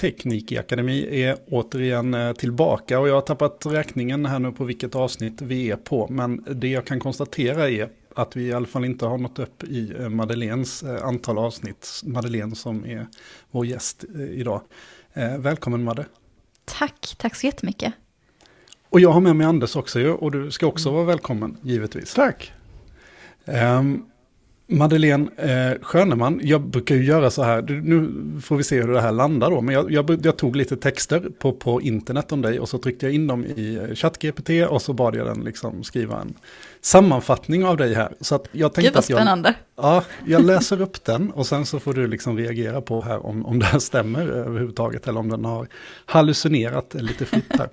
Teknikakademi är återigen eh, tillbaka och jag har tappat räkningen här nu på vilket avsnitt vi är på. Men det jag kan konstatera är att vi i alla fall inte har nått upp i eh, Madeleines eh, antal avsnitt. Madeleine som är vår gäst idag. Välkommen Madde. Tack, tack så jättemycket. Och jag har med mig Anders också och du ska också vara välkommen givetvis. Tack. Um, Madeleine eh, Schöneman, jag brukar ju göra så här, nu får vi se hur det här landar då, men jag, jag, jag, tog lite texter på, på internet om dig och så tryckte jag in dem i eh, ChatGPT och så bad jag den liksom skriva en sammanfattning av dig här. Så att jag tänkte Gud vad spännande. Att jag, ja, jag läser upp den och sen så får du liksom reagera på här om, om det här stämmer överhuvudtaget eller om den har hallucinerat lite fritt här.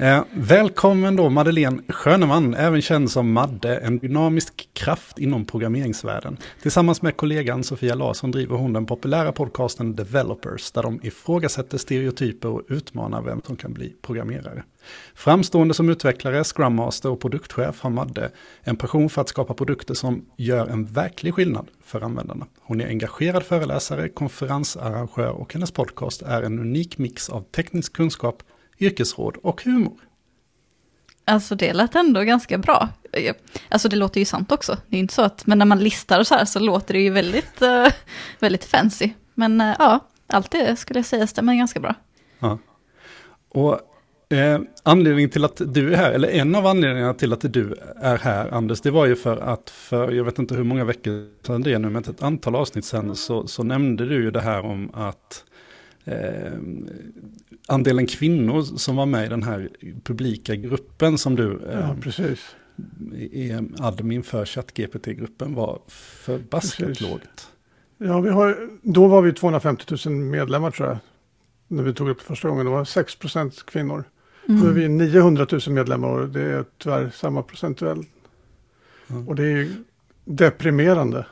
Eh, välkommen då Madeleine Schöneman, även känd som Madde, en dynamisk kraft inom programmeringsvärlden. Tillsammans med kollegan Sofia Larsson driver hon den populära podcasten Developers, där de ifrågasätter stereotyper och utmanar vem som kan bli programmerare. Framstående som utvecklare, Scrum Master och produktchef har Madde en passion för att skapa produkter som gör en verklig skillnad för användarna. Hon är engagerad föreläsare, konferensarrangör och hennes podcast är en unik mix av teknisk kunskap, yrkesråd och humor. Alltså det lät ändå ganska bra. Alltså det låter ju sant också. Det är inte så att, men när man listar så här så låter det ju väldigt, uh, väldigt fancy. Men uh, ja, allt det skulle jag säga stämmer ganska bra. Ja. Och eh, anledningen till att du är här, eller en av anledningarna till att du är här, Anders, det var ju för att för, jag vet inte hur många veckor sedan det är nu, men ett antal avsnitt sedan så, så nämnde du ju det här om att eh, andelen kvinnor som var med i den här publika gruppen som du eh, ja, precis. är admin för ChatGPT-gruppen var förbaskat lågt. Ja, vi har, då var vi 250 000 medlemmar tror jag. När vi tog upp första gången, det var 6 procent kvinnor. Mm. Nu är vi 900 000 medlemmar och det är tyvärr samma procentuell. Mm. Och det är ju deprimerande.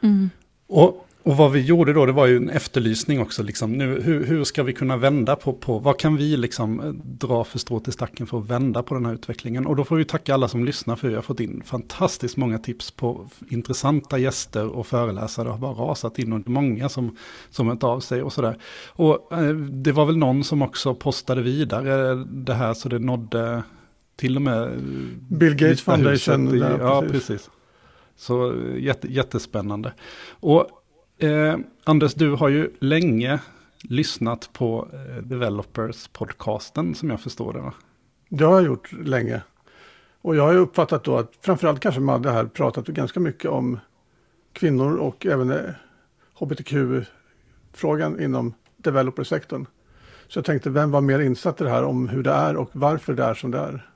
Mm. Och och vad vi gjorde då, det var ju en efterlysning också. Liksom. Nu, hur, hur ska vi kunna vända på, på, vad kan vi liksom dra för strå till stacken för att vända på den här utvecklingen? Och då får vi tacka alla som lyssnar för vi har fått in fantastiskt många tips på intressanta gäster och föreläsare. Det har bara rasat in och många som, som hört av sig och sådär. Och eh, det var väl någon som också postade vidare det här så det nådde till och med Bill Gates Foundation. ja, precis. precis. Så eh, jätte, jättespännande. Och Eh, Anders, du har ju länge lyssnat på eh, Developers-podcasten som jag förstår det va? Det har jag gjort länge. Och jag har ju uppfattat då att framförallt kanske Madde här pratat ganska mycket om kvinnor och även eh, hbtq-frågan inom developersektorn. Så jag tänkte, vem var mer insatt i det här om hur det är och varför det är som det är?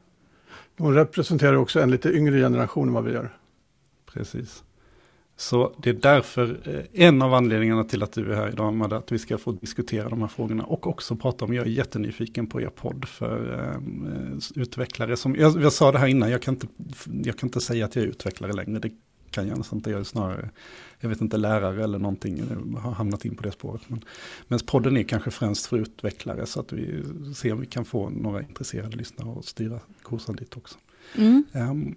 Hon representerar också en lite yngre generation än vad vi gör. Precis. Så det är därför eh, en av anledningarna till att du är här idag, Madde, att vi ska få diskutera de här frågorna och också prata om, jag är jättenyfiken på er podd för eh, utvecklare som, jag, jag, sa det här innan, jag kan, inte, jag kan inte säga att jag är utvecklare längre, det kan jag nästan inte, jag är snarare, jag vet inte, lärare eller någonting, jag har hamnat in på det spåret. Men, men podden är kanske främst för utvecklare så att vi ser om vi kan få några intresserade lyssnare och styra kursen dit också. Mm. Um,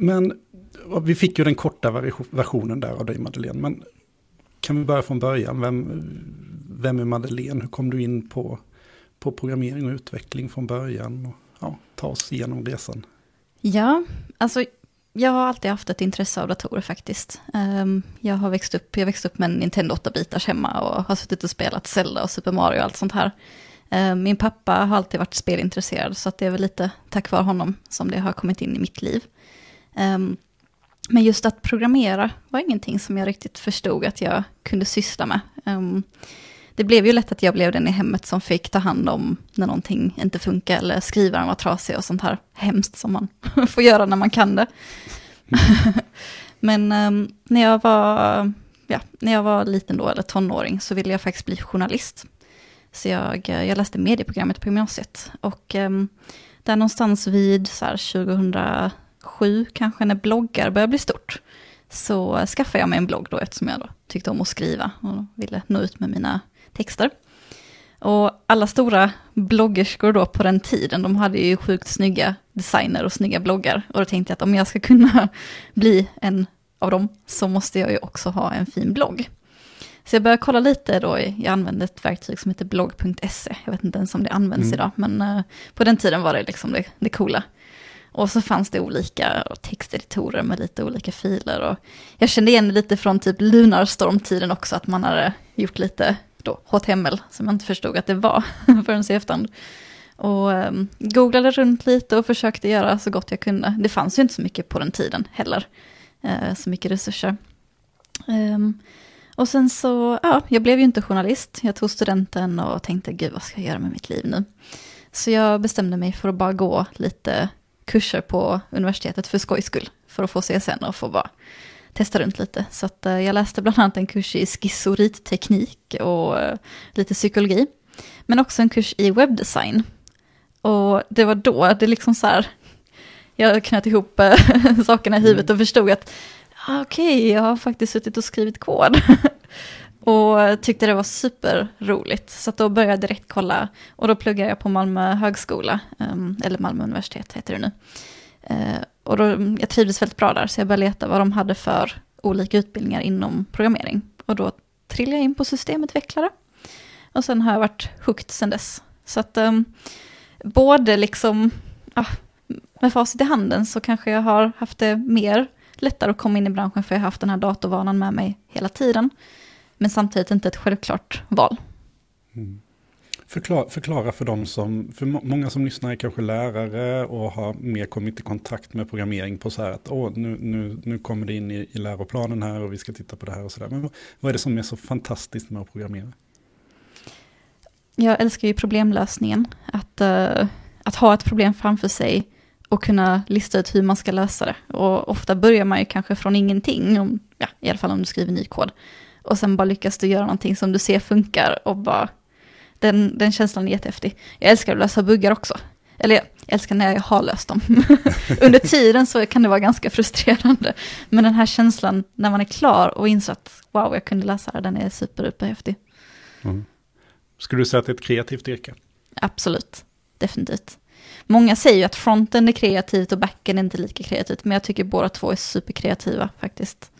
men vi fick ju den korta versionen där av dig Madeleine. Men kan vi börja från början? Vem, vem är Madeleine? Hur kom du in på, på programmering och utveckling från början? Och, ja, ta oss igenom resan. Ja, alltså jag har alltid haft ett intresse av datorer faktiskt. Ehm, jag har växt upp, jag växt upp med en Nintendo 8-bitars hemma och har suttit och spelat Zelda och Super Mario och allt sånt här. Ehm, min pappa har alltid varit spelintresserad så att det är väl lite tack vare honom som det har kommit in i mitt liv. Um, men just att programmera var ingenting som jag riktigt förstod att jag kunde syssla med. Um, det blev ju lätt att jag blev den i hemmet som fick ta hand om när någonting inte funkar eller skrivaren var trasig och sånt här hemskt som man får göra när man kan det. Men um, när, jag var, ja, när jag var liten då, eller tonåring, så ville jag faktiskt bli journalist. Så jag, eh, jag läste medieprogrammet på gymnasiet. Och um, där någonstans vid så här, 2000 sju kanske när bloggar började bli stort, så skaffade jag mig en blogg då eftersom jag då tyckte om att skriva och ville nå ut med mina texter. Och alla stora bloggerskor då på den tiden, de hade ju sjukt snygga designer och snygga bloggar. Och då tänkte jag att om jag ska kunna bli en av dem så måste jag ju också ha en fin blogg. Så jag började kolla lite då, jag använde ett verktyg som heter blogg.se, jag vet inte ens om det används mm. idag, men uh, på den tiden var det liksom det, det coola. Och så fanns det olika texteditorer med lite olika filer. Och jag kände igen lite från typ Lunarstorm-tiden också, att man hade gjort lite då, HTML, som jag inte förstod att det var förrän i efterhand. Och um, googlade runt lite och försökte göra så gott jag kunde. Det fanns ju inte så mycket på den tiden heller, uh, så mycket resurser. Um, och sen så, ja, jag blev ju inte journalist. Jag tog studenten och tänkte, gud vad ska jag göra med mitt liv nu? Så jag bestämde mig för att bara gå lite kurser på universitetet för skojs skull. För att få CSN och få bara testa runt lite. Så att, uh, jag läste bland annat en kurs i skizoritteknik och uh, lite psykologi. Men också en kurs i webbdesign. Och det var då det liksom så här, jag knöt ihop uh, sakerna i huvudet och förstod att ah, okej, okay, jag har faktiskt suttit och skrivit kod. och tyckte det var superroligt. Så då började jag direkt kolla. Och då pluggade jag på Malmö högskola, ehm, eller Malmö universitet heter det nu. Ehm, och då, jag trivdes väldigt bra där, så jag började leta vad de hade för olika utbildningar inom programmering. Och då trillade jag in på systemutvecklare. Och sen har jag varit hooked sen dess. Så att um, både liksom, ah, med facit i handen så kanske jag har haft det mer lättare att komma in i branschen för jag har haft den här datorvanan med mig hela tiden. Men samtidigt inte ett självklart val. Mm. Förklara, förklara för de som, för många som lyssnar är kanske lärare och har mer kommit i kontakt med programmering på så här att åh, nu, nu, nu kommer det in i, i läroplanen här och vi ska titta på det här och så där. Men vad är det som är så fantastiskt med att programmera? Jag älskar ju problemlösningen. Att, uh, att ha ett problem framför sig och kunna lista ut hur man ska lösa det. Och ofta börjar man ju kanske från ingenting, om, ja, i alla fall om du skriver ny kod. Och sen bara lyckas du göra någonting som du ser funkar och bara, den, den känslan är jättehäftig. Jag älskar att lösa buggar också. Eller jag älskar när jag har löst dem. Under tiden så kan det vara ganska frustrerande. Men den här känslan när man är klar och inser att wow, jag kunde lösa det, den är superduperhäftig. Mm. Skulle du säga att det är ett kreativt yrke? Absolut, definitivt. Många säger ju att fronten är kreativt och backen är inte lika kreativt, men jag tycker båda två är superkreativa faktiskt.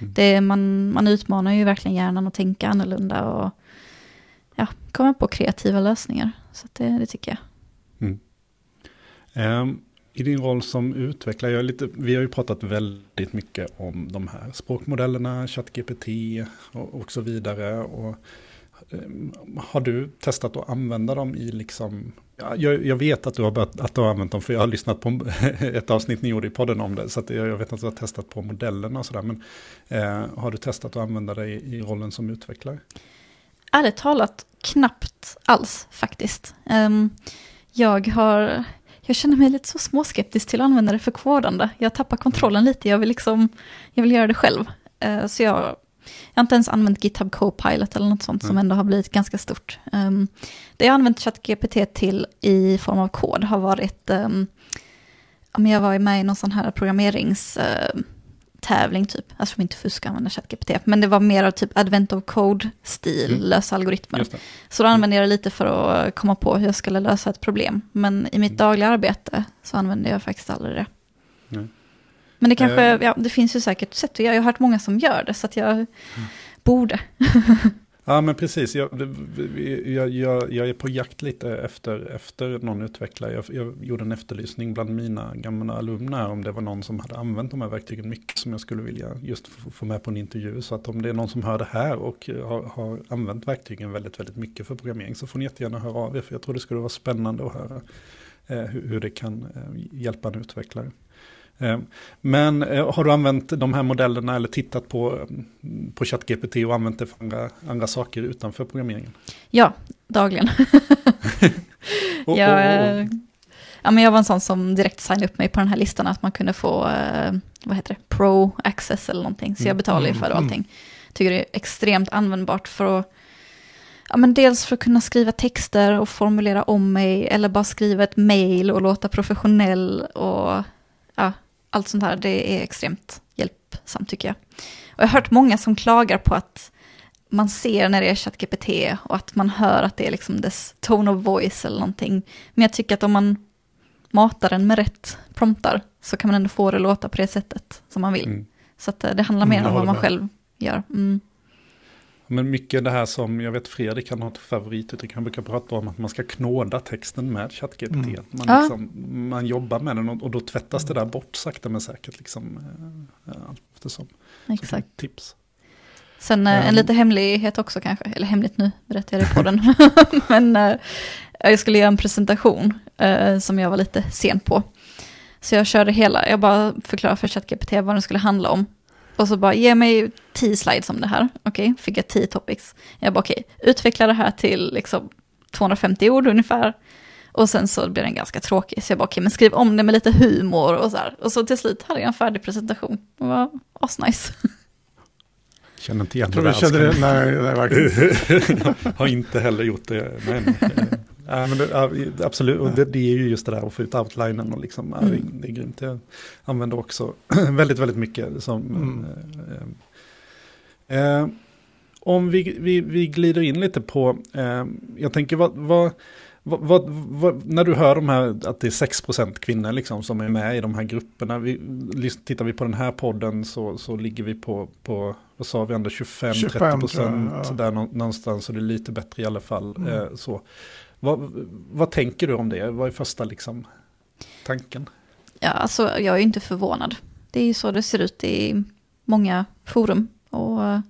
Det man, man utmanar ju verkligen hjärnan att tänka annorlunda och ja, komma på kreativa lösningar. Så det, det tycker jag. Mm. Um, I din roll som utvecklare, jag lite, vi har ju pratat väldigt mycket om de här språkmodellerna, ChatGPT och, och så vidare. Och, um, har du testat att använda dem i liksom jag, jag, vet att du, har börjat, att du har använt dem, för jag har lyssnat på ett avsnitt ni gjorde i podden om det. Så jag, jag, vet att du har testat på modellerna och sådär. Men eh, har du testat att använda det i, i rollen som utvecklare? Ärligt talat, knappt alls faktiskt. Um, jag har... Jag känner mig lite så småskeptisk till att använda det för kodande. Jag tappar kontrollen lite, jag vill liksom, jag vill göra det själv. Uh, så jag jag har inte ens använt GitHub Copilot eller något sånt mm. som ändå har blivit ganska stort. Um, det jag har använt ChatGPT till i form av kod har varit, um, jag var med i någon sån här programmeringstävling uh, typ. Alltså som inte fuska använda ChatGPT, men det var mer av typ advent of code-stil, mm. lösa algoritmer. Så då använde jag det lite för att komma på hur jag skulle lösa ett problem. Men i mitt mm. dagliga arbete så använder jag faktiskt aldrig det. Mm. Men det kanske, eh. ja, det finns ju säkert sätt. Jag har hört många som gör det, så att jag mm. borde. ja, men precis. Jag, jag, jag, jag, är på jakt lite efter, efter någon utvecklare. Jag, jag gjorde en efterlysning bland mina gamla alumner om det var någon som hade använt de här verktygen mycket som jag skulle vilja just få med på en intervju. Så att om det är någon som hör det här och har, har använt verktygen väldigt, väldigt mycket för programmering så får ni jättegärna höra av er. För jag tror det skulle vara spännande att höra eh, hur, hur det kan eh, hjälpa en utvecklare. Eh, men eh, har du använt de här modellerna eller tittat på, mm, på ChatGPT och använt det för andra, andra saker utanför programmeringen? Ja, dagligen. och, jag, och, och. Ja, men jag var en sån som direkt signade upp mig på den här listan att man kunde få vad heter det, pro access eller någonting. Så jag mm. betalar ju för mm. allting. Tycker det är extremt användbart för att Ja, men dels för att kunna skriva texter och formulera om mig, eller bara skriva ett mail och låta professionell och allt sånt här, det är extremt hjälpsamt tycker jag. Och jag har hört många som klagar på att man ser när det är ChatGPT och att man hör att det är liksom dess tone of voice eller någonting. Men jag tycker att om man matar den med rätt promptar så kan man ändå få det låta på det sättet som man vill. Mm. Så eh, det handlar mer mm, om vad man med. själv gör. Mm. Men mycket det här som, jag vet Fredrik han har ett favorituttryck, han brukar prata om att man ska knåda texten med ChatGPT. Mm. Man, ja. liksom, man jobbar med den och, och, då tvättas det där bort sakta men säkert. Liksom, äh, eftersom. Exakt. tips. Sen äh, en um, lite hemlighet också kanske, eller hemligt nu berättar jag det på den. men äh, jag skulle göra en presentation som jag var lite sen på. Så jag körde hela, jag bara förklarade för ChatGPT vad den skulle handla om. Och så bara, ge mig tio slides om det här. Okej, okay, fick jag tio topics. Jag bara, okej, okay, utveckla det här till liksom 250 ord ungefär. Och sen så blir den ganska tråkig, så jag bara, okej, okay, men skriv om det med lite humor och så här. Och så till slut hade jag en färdig presentation. Det var asnice. Känner inte igen det där. Kände det, nej, nej, verkligen. har inte heller gjort det. Men, Ja, men det, absolut, och det, det, är ju just det där att få ut outlinen och liksom, mm. ja, det är grymt. Jag använder också väldigt, väldigt mycket som... Mm. Eh, eh, om vi, vi, vi glider in lite på, eh, jag tänker vad, vad, vad, vad, när du hör de här, att det är 6% kvinnor liksom som är med i de här grupperna. Vi, tittar vi på den här podden så, så ligger vi på, på vad sa vi, ändå 25-30% ja. där någonstans. Så det är lite bättre i alla fall. Mm. Eh, så. Vad, vad tänker du om det? Vad är första liksom, tanken? Ja, alltså jag är inte förvånad. Det är ju så det ser ut i många forum. Och eh,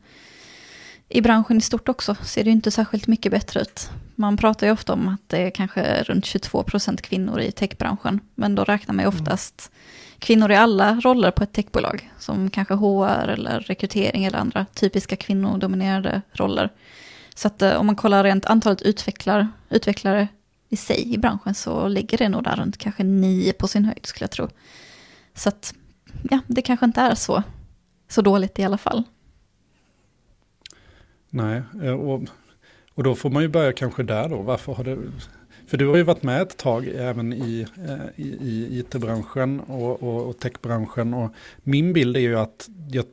i branschen i stort också ser det inte särskilt mycket bättre ut. Man pratar ju ofta om att det är kanske runt 22% kvinnor i techbranschen. Men då räknar man ju mm. oftast kvinnor i alla roller på ett techbolag. Som kanske HR eller rekrytering eller andra typiska kvinnodominerade roller. Så att eh, om man kollar rent antalet utvecklar, utvecklare i sig i branschen så ligger det nog där runt kanske nio på sin höjd skulle jag tro. Så att ja, det kanske inte är så, så dåligt i alla fall. Nej, eh, och, och då får man ju börja kanske där då. Varför har det... För du har ju varit med ett tag även i, eh, i, i it-branschen och, och, och techbranschen. Och min bild är ju att jag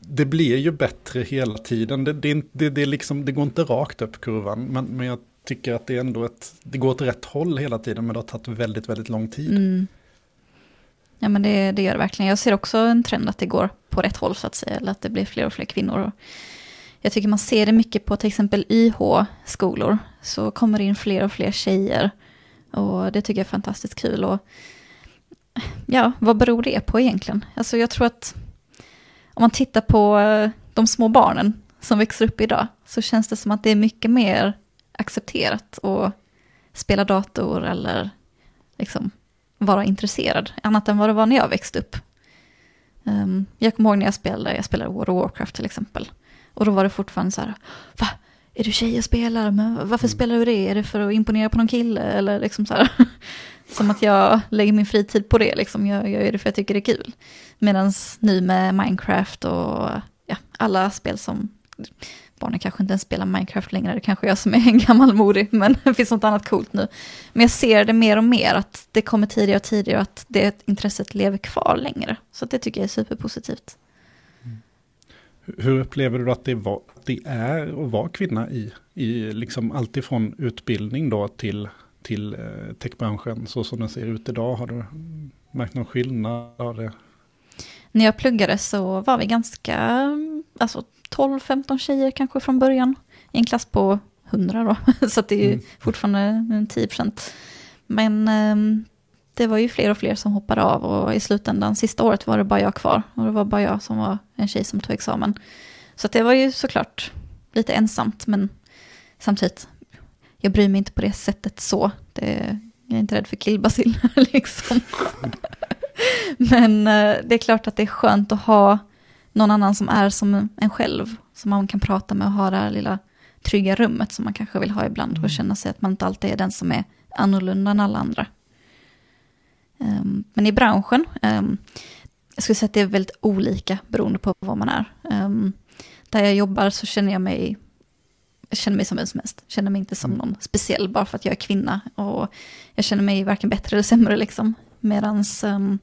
det blir ju bättre hela tiden. Det, det, det, det, liksom, det går inte rakt upp kurvan, men, men jag tycker att det är ändå ett, det går åt rätt håll hela tiden, men det har tagit väldigt, väldigt lång tid. Mm. Ja men det, det gör det verkligen. Jag ser också en trend att det går på rätt håll så att säga, eller att det blir fler och fler kvinnor. Jag tycker man ser det mycket på till exempel YH-skolor, så kommer det in fler och fler tjejer. Och det tycker jag är fantastiskt kul. Och ja, vad beror det på egentligen? Alltså jag tror att om man tittar på eh, de små barnen som växer upp idag så känns det som att det är mycket mer accepterat att spela dator eller liksom vara intresserad, annat än vad det var när jag växte upp. Um, jag kommer ihåg när jag spelade, jag spelade World of Warcraft till exempel. Och då var det fortfarande så här, va? Är du tjej och spelar? Men varför mm. spelar du det? Är det för att imponera på någon kille? Eller liksom så här. Som att jag lägger min fritid på det, liksom. jag, jag gör det för att jag tycker det är kul. Medan nu med Minecraft och ja, alla spel som, barnen kanske inte ens spelar Minecraft längre, det kanske jag som är en gammal modig, men det finns något annat coolt nu. Men jag ser det mer och mer, att det kommer tidigare och tidigare och att det intresset lever kvar längre. Så det tycker jag är superpositivt. Mm. Hur upplever du att det, var, det är att vara kvinna i, i liksom alltifrån utbildning då till till eh, techbranschen så som den ser ut idag? Har du märkt någon skillnad? Av det? När jag pluggade så var vi ganska, alltså 12-15 tjejer kanske från början. I en klass på 100 då, så det är ju mm. fortfarande 10 procent. Men ehm, det var ju fler och fler som hoppade av och i slutändan, sista året var det bara jag kvar. Och det var bara jag som var en tjej som tog examen. Så det var ju såklart lite ensamt, men samtidigt jag bryr mig inte på det sättet så. Det, jag är inte rädd för killbacill liksom. Men eh, det är klart att det är skönt att ha någon annan som är som en själv. Som man kan prata med och ha det här lilla trygga rummet som man kanske vill ha ibland. Mm. Och känna sig att man inte alltid är den som är annorlunda än alla andra. Um, men i branschen, um, jag skulle säga att det är väldigt olika beroende på vad man är. Um, där jag jobbar så känner jag mig jag känner mig som vem som helst. Jag känner mig inte som mm. någon speciell bara för att jag är kvinna. Och jag känner mig varken bättre eller sämre liksom. Medan um,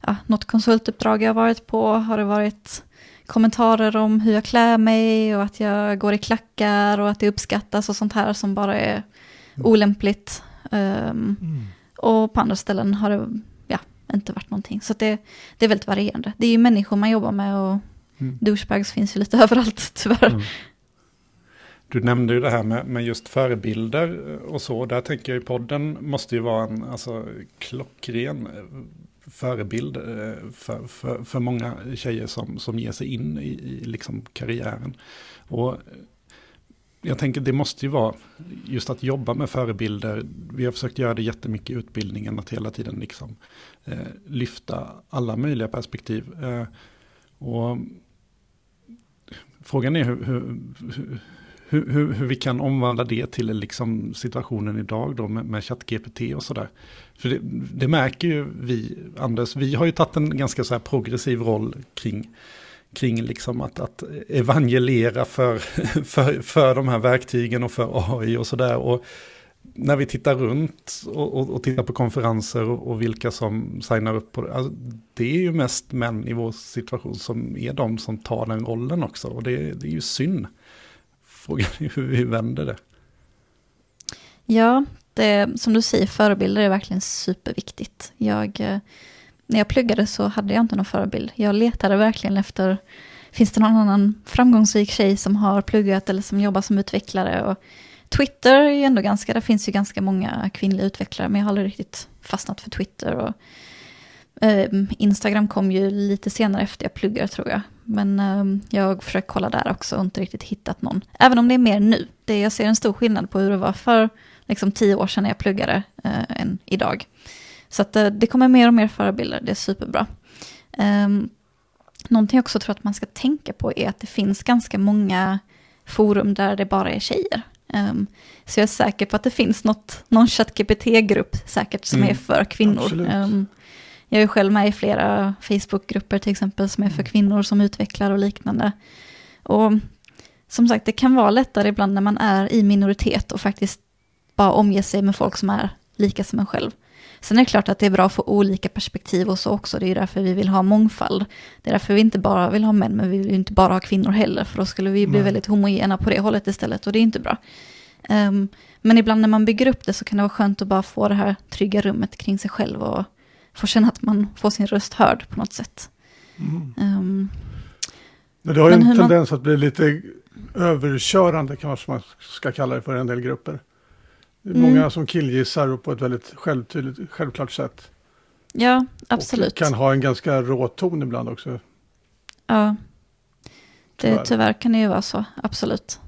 ja, något konsultuppdrag jag har varit på har det varit kommentarer om hur jag klär mig och att jag går i klackar och att det uppskattas och sånt här som bara är mm. olämpligt. Um, mm. Och på andra ställen har det ja, inte varit någonting. Så det, det är väldigt varierande. Det är ju människor man jobbar med och mm. douchebags finns ju lite överallt tyvärr. Mm du nämnde ju det här med, med just förebilder och så. Där tänker jag ju podden måste ju vara en alltså, klockren förebild eh, för, för, för många tjejer som, som ger sig in i, i liksom karriären. Och jag tänker det måste ju vara just att jobba med förebilder. Vi har försökt göra det jättemycket i utbildningen, att hela tiden liksom, eh, lyfta alla möjliga perspektiv. Eh, och frågan är hur, hur, hur, hur, hur vi kan omvandla det till liksom situationen idag då med, med ChatGPT och sådär. För det, det, märker ju vi, Anders, vi har ju tagit en ganska så här progressiv roll kring kring liksom att, att evangelera för, för, för de här verktygen och för AI och sådär. Och när vi tittar runt och, och, och tittar på konferenser och, och, vilka som signar upp på det, alltså, det är ju mest män i vår situation som är de som tar den rollen också. Och det, det är ju synd. Frågan är hur vi vänder det. Ja, det, som du säger, förebilder är verkligen superviktigt. Jag eh, när jag pluggade så hade jag inte någon förebild. Jag letade verkligen efter, finns det någon annan framgångsrik tjej som har pluggat eller som jobbar som utvecklare? Och Twitter är ju ändå ganska, där finns ju ganska många kvinnliga utvecklare, men jag har aldrig riktigt fastnat för Twitter. Och, eh, Instagram kom ju lite senare efter jag pluggade tror jag. Men eh, jag har försökt kolla där också och inte riktigt hittat någon. Även om det är mer nu. Det, jag ser en stor skillnad på hur det var för liksom, tio år sedan när jag pluggade eh, än idag. Så att eh, det kommer mer och mer förebilder, det är superbra. Um, någonting jag också tror att man ska tänka på är att det finns ganska många forum där det bara är tjejer. Um, så jag är säker på att det finns något, någon ChatGPT-grupp säkert som mm, är för kvinnor. Um, jag är själv med i flera Facebook-grupper till exempel som är för mm. kvinnor som utvecklar och liknande. Och som sagt, det kan vara lättare ibland när man är i minoritet och faktiskt bara omge sig med folk som är lika som en själv. Sen är det klart att det är bra att få olika perspektiv och så också. Det är därför vi vill ha mångfald. Det är därför vi inte bara vill ha män, men vi vill inte bara ha kvinnor heller. För då skulle vi bli Nej. väldigt homogena på det hållet istället och det är inte bra. Um, men ibland när man bygger upp det så kan det vara skönt att bara få det här trygga rummet kring sig själv och få känna att man får sin röst hörd på något sätt. Mm. Um, men det har ju en tendens man... att bli lite överkörande kanske man ska kalla det för en del grupper. Det är många mm. som killgissar på ett väldigt självtydligt, självklart sätt. Ja, absolut. Och kan ha en ganska rå ton ibland också. Ja, det, tyvärr. tyvärr kan det ju vara så, absolut.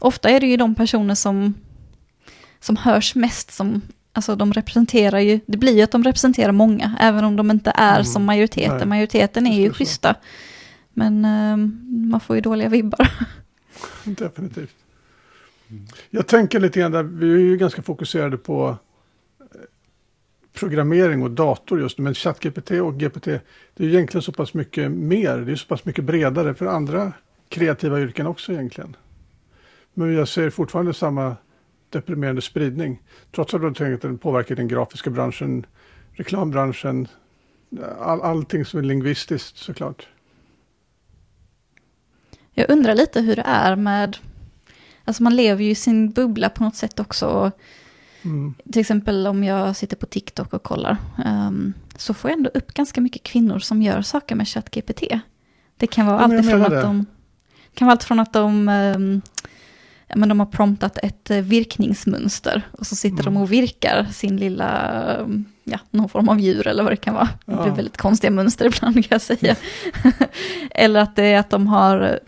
Ofta är det ju de personer som, som hörs mest som, alltså de representerar ju, det blir ju att de representerar många, även om de inte är mm. som majoriteten. Nej. Majoriteten är ju schyssta. Men um, man får ju dåliga vibbar. Definitivt. Jag tänker lite grann där, vi är ju ganska fokuserade på eh, programmering och dator just nu, men ChatGPT och GPT, det är ju egentligen så pass mycket mer, det är så pass mycket bredare för andra kreativa yrken också egentligen. Men jag ser fortfarande samma deprimerande spridning, trots att den påverkar den grafiska branschen, reklambranschen, all, allting som är lingvistiskt såklart. Jag undrar lite hur det är med Alltså man lever ju i sin bubbla på något sätt också. Mm. Till exempel om jag sitter på TikTok och kollar. Um, så får jag ändå upp ganska mycket kvinnor som gör saker med ChatGPT. Det kan vara allt ifrån att de... kan vara allt från att de... Um, ja, men de har promptat ett uh, virkningsmönster. Och så sitter mm. de och virkar sin lilla... Um, ja, någon form av djur eller vad det kan vara. Ja. Det blir väldigt konstiga mönster ibland kan jag säga. eller att det är att de har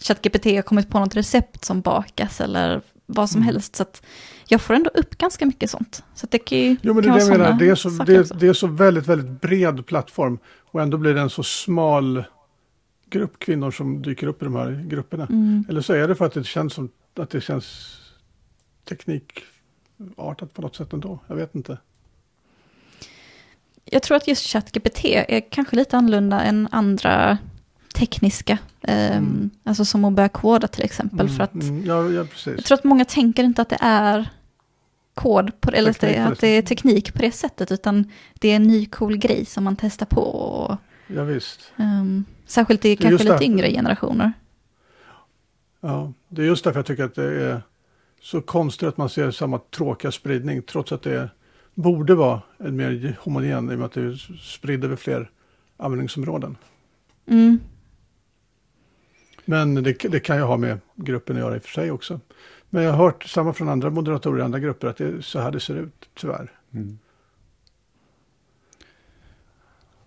ChatGPT har kommit på något recept som bakas eller vad som mm. helst. Så att jag får ändå upp ganska mycket sånt. Så det kan ju jo, men det, kan det, menar, det, är så, det, det, är så väldigt, väldigt bred plattform. Och ändå blir det en så smal grupp kvinnor som dyker upp i de här grupperna. Mm. Eller så är det för att det känns som att det känns teknikartat på något sätt ändå. Jag vet inte. Jag tror att just ChatGPT är kanske lite annorlunda än andra tekniska. Mm. Um, alltså som att börja koda till exempel. Mm, för att mm, ja, ja, jag tror att många tänker inte att det är kod, på, eller teknik, att det är teknik på det sättet, utan det är en ny cool grej som man testar på. Och, ja, visst. Um, särskilt i kanske lite yngre generationer. Ja, det är just därför jag tycker att det är så konstigt att man ser samma tråkiga spridning, trots att det borde vara en mer homogen, i och med att det är spridd över fler användningsområden. Mm. Men det, det kan ju ha med gruppen att göra i och för sig också. Men jag har hört samma från andra moderatorer i andra grupper att det är så här det ser ut, tyvärr. Mm.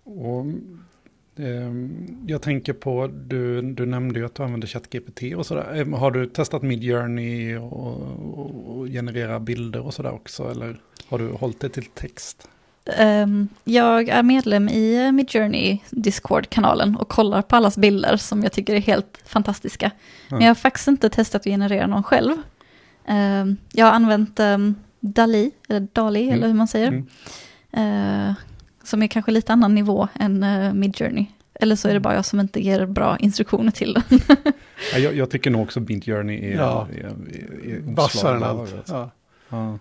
Och, jag tänker på, du, du nämnde ju att du använder ChatGPT och sådär. Eh, Har du testat Midjourney och, och, och generera bilder och sådär också? Eller har du hållit det till text? Ehm, jag är medlem i eh, Midjourney Discord-kanalen och kollar på allas bilder som jag tycker är helt fantastiska. Men jag har faktiskt inte testat att generera någon själv. Ehm, jag har använt um, Dali, eller Dali, Mm. eller hur man säger. Mm. Eh, som är kanske lite annan nivå än uh, Midjourney. Eller så är det bara jag som inte ger bra instruktioner till den. Ja, jag, jag tycker nog också Midjourney är, Ja. är, är, är Vassare än allt. alltså. Ja. Ja.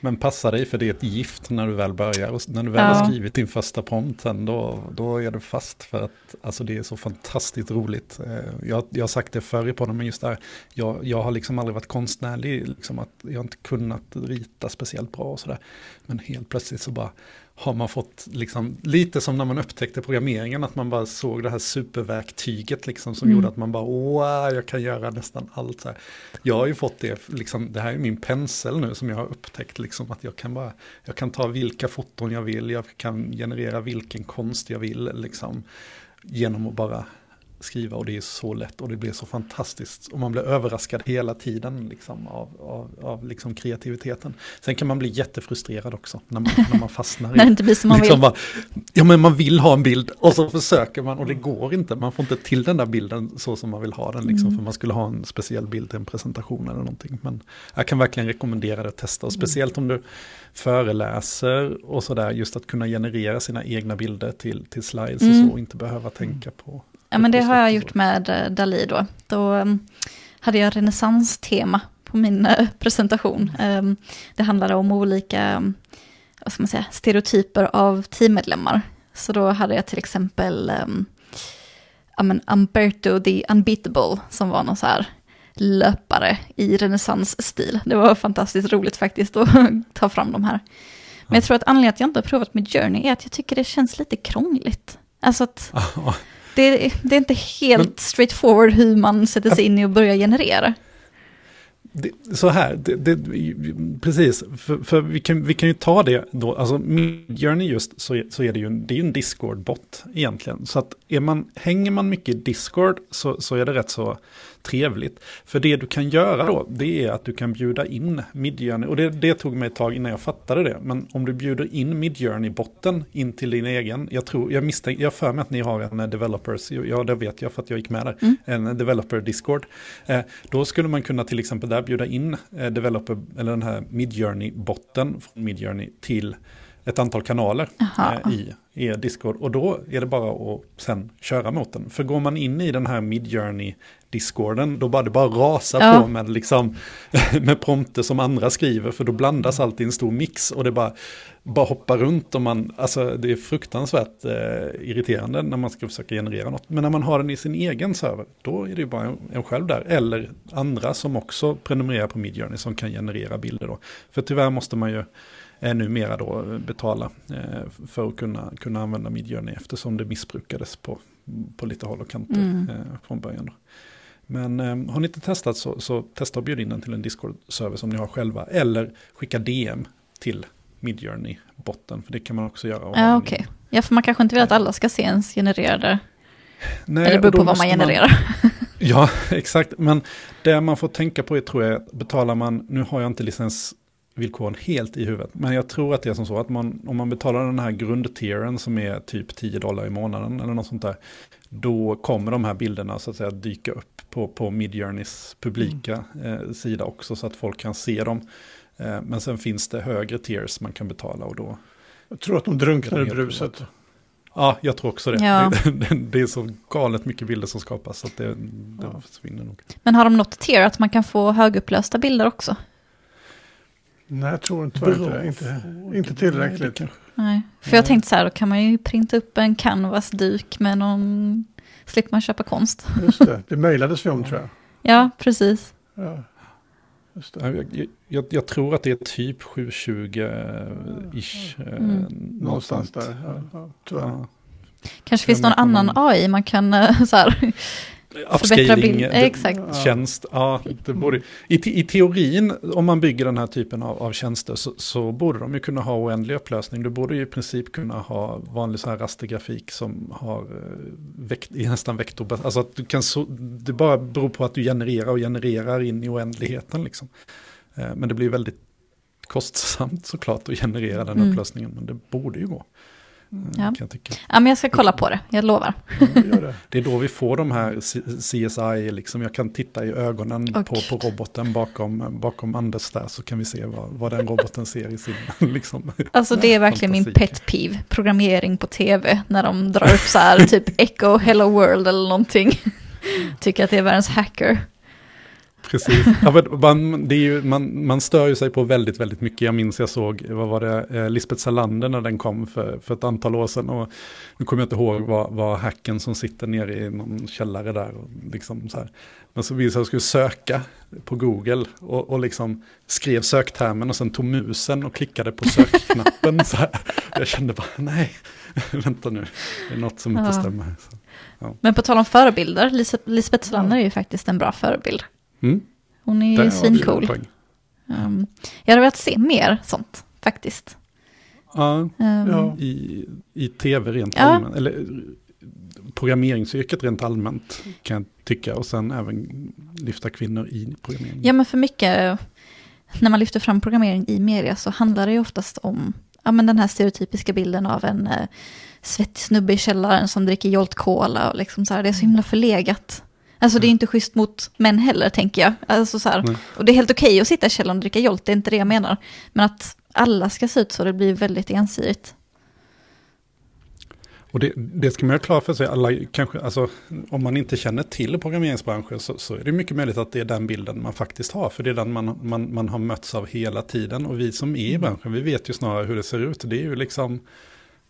Men passa dig för det är ett gift när du väl börjar. Och när du väl har Ja. skrivit din första prompt sen då, då är du fast för att alltså det är så fantastiskt roligt. Eh, Jag, jag har sagt det förr i podden men just där, jag, jag har liksom aldrig varit konstnärlig, liksom att jag har inte kunnat rita speciellt bra och sådär. Men helt plötsligt så bara har man fått liksom, lite som när man upptäckte programmeringen, att man bara såg det här superverktyget liksom som Mm. gjorde att man bara, wow, jag kan göra nästan allt. Så här. Jag har ju fått det, liksom, det här är min pensel nu som jag har upptäckt, liksom, att jag kan bara, jag kan ta vilka foton jag vill, jag kan generera vilken konst jag vill, liksom, genom att bara skriva och det är så lätt och det blir så fantastiskt och man blir överraskad hela tiden liksom, av, av, av liksom kreativiteten. Sen kan man bli jättefrustrerad också när man, när man fastnar När det inte blir som man liksom vill. bara, ja men man vill ha en bild och så försöker man och det går inte. Man får inte till den där bilden så som man vill ha den. Liksom, Mm. För man skulle ha en speciell bild till en presentation eller någonting. Men jag kan verkligen rekommendera det att testa. Och speciellt om du föreläser och sådär. Just att kunna generera sina egna bilder till, till slides Mm. och så. Och inte behöva tänka på. Ja, men det har jag gjort med eh, Dali då. Då um, hade jag renässanstema på min eh, presentation. Um, det handlade om olika, um, vad ska man säga, stereotyper av teammedlemmar. Så då hade jag till exempel um, ja, men Umberto the Unbeatable som var någon så här löpare i renässansstil. Det var fantastiskt roligt faktiskt att ta fram de här. Men jag tror att anledningen att jag inte har provat med Journey är att jag tycker det känns lite krångligt. Alltså att. det, det är inte helt Men- straightforward hur man sätter sig in i och börjar generera. Det, så här, det, precis, för, för vi, kan, vi kan ju ta det då, alltså Midjourney just så är, så är det ju det är en Discord-bot egentligen. Så att är man, hänger man mycket i Discord så, så är det rätt så trevligt. För det du kan göra då, det är att du kan bjuda in Midjourney, och det, det tog mig ett tag innan jag fattade det, men om du bjuder in Midjourney-botten in till din egen, jag tror, jag misstänker, jag för mig att ni har en eh, developers, ja det vet jag för att jag gick med där, Mm. en developer Discord. Eh, då skulle man kunna till exempel där bjuda in eh, developer, eller den här Midjourney-botten från Midjourney till ett antal kanaler eh, i, i Discord. Och då är det bara att sen köra mot den. För går man in i den här Midjourney-discorden, då bara det bara rasar Ja. på med, liksom, med prompter som andra skriver. För då blandas allt i en stor mix och det bara, bara hoppar runt. Och man, alltså, det är fruktansvärt eh, irriterande när man ska försöka generera något. Men när man har den i sin egen server, då är det ju bara en, en själv där. Eller andra som också prenumererar på Midjourney som kan generera bilder. Då. För tyvärr måste man ju eh, numera då betala eh, för att kunna, kunna använda Midjourney eftersom det missbrukades på, på lite håll och kanter Mm. eh, från början. Då. Men eh, har ni inte testat så, så testa att bjuda in den till en Discord-server som ni har själva. Eller skicka DM till Midjourney-botten, för det kan man också göra. och Ja, okej. in. Ja, för man kanske inte vill att alla ska se ens genererade, Nej, eller det och beror på vad man genererar. Ja, exakt. Men det man får tänka på är, tror jag, betalar man, nu har jag inte licensvillkoren helt i huvudet, men jag tror att det är som så att man, om man betalar den här grundtieren som är typ 10 dollar i månaden eller något sånt där, då kommer de här bilderna så att säga dyka upp på, på Midjourneys publika eh, sida också så att folk kan se dem. Eh, men sen finns det högre tiers man kan betala och då, Jag tror att de drunknar i bruset. ja jag tror också det. Ja. Det, det är så galet mycket bilder som skapas så att det, det Ja. försvinner nog. Men har de något tier att man kan få högupplösta bilder också? Nej, jag tror inte det. Inte, inte tillräckligt. Nej, Nej. För jag tänkte så här, då kan man ju printa upp en canvas-duk med någon, slipper man köpa konst. Just det, det mejlades vi om tror jag. Ja, precis. Ja, just det. Ja, Jag, jag, jag tror att det är typ 720-ish. eh, Mm. Någonstans där. Ja, ja, tyvärr. Ja. Kanske finns någon annan AI man kan eh, så här, Förbättra upscaling, bild- det- exakt. tjänst. Ja, det borde, i, I teorin, om man bygger den här typen av, av tjänster, så, så borde de ju kunna ha oändlig upplösning. Du borde ju i princip kunna ha vanlig så här rastergrafik som har eh, vekt, nästan vektor. Alltså att du kan så, det bara beror på att du genererar och genererar in i oändligheten. Liksom. Eh, men det blir väldigt kostsamt såklart att generera den Mm. upplösningen. Men det borde ju gå. Eh, Ja. Jag tycka. Ja, men jag ska kolla på det, jag lovar. Ja, det. Det är då vi får de här CSI, liksom jag kan titta i ögonen Åh, på, på roboten bakom, bakom Anders där så kan vi se vad, vad den roboten ser i sin, liksom. Alltså det är verkligen min Fantasi. pet peeve, programmering på tv, när de drar upp så här typ Echo Hello World eller någonting. Tycker att det är världens hacker. Precis, ja, man, det är ju, man, man stör ju sig på väldigt, väldigt mycket. Jag minns jag såg, vad var det, eh, Lisbeth Salander när den kom för, för ett antal år sedan. Och nu kommer jag inte ihåg vad, vad hacken som sitter nere i någon källare där. Och liksom så här. Men så visade jag att jag skulle söka på Google och, och liksom skrev söktermen och sen tog musen och klickade på sökknappen. så här. Jag kände bara, nej, vänta nu, det är något som inte Ja. stämmer. Så. Men på tal om förebilder, Lis- Lisbeth Salander är ju faktiskt en bra förebild. Mm, Hon är ju svincool. Um, jag hade velat se mer sånt, faktiskt. Ja, Um, Ja. i, i tv rent Ja. allmänt. Eller programmeringsyrket rent allmänt kan jag tycka. Och sen även lyfta kvinnor i programmering. Ja, men för mycket, när man lyfter fram programmering i media så handlar det ju oftast om ja, men den här stereotypiska bilden av en eh, svettig snubbe i källaren som dricker Jolt Cola och liksom så här, det är så himla förlegat. Alltså det är inte schysst mot män heller, tänker jag. Alltså så här, och det är helt okej att sitta i källaren och dricka Jolt, det är inte det jag menar. Men att alla ska se ut så, det blir väldigt ensidigt. Och det, det ska man ha klart för sig. Alla, kanske, alltså, om man inte känner till programmeringsbranschen så, så är det mycket möjligt att det är den bilden man faktiskt har. För det är den man, man, man har mötts av hela tiden. Och vi som är i branschen, vi vet ju snarare hur det ser ut. Det är ju liksom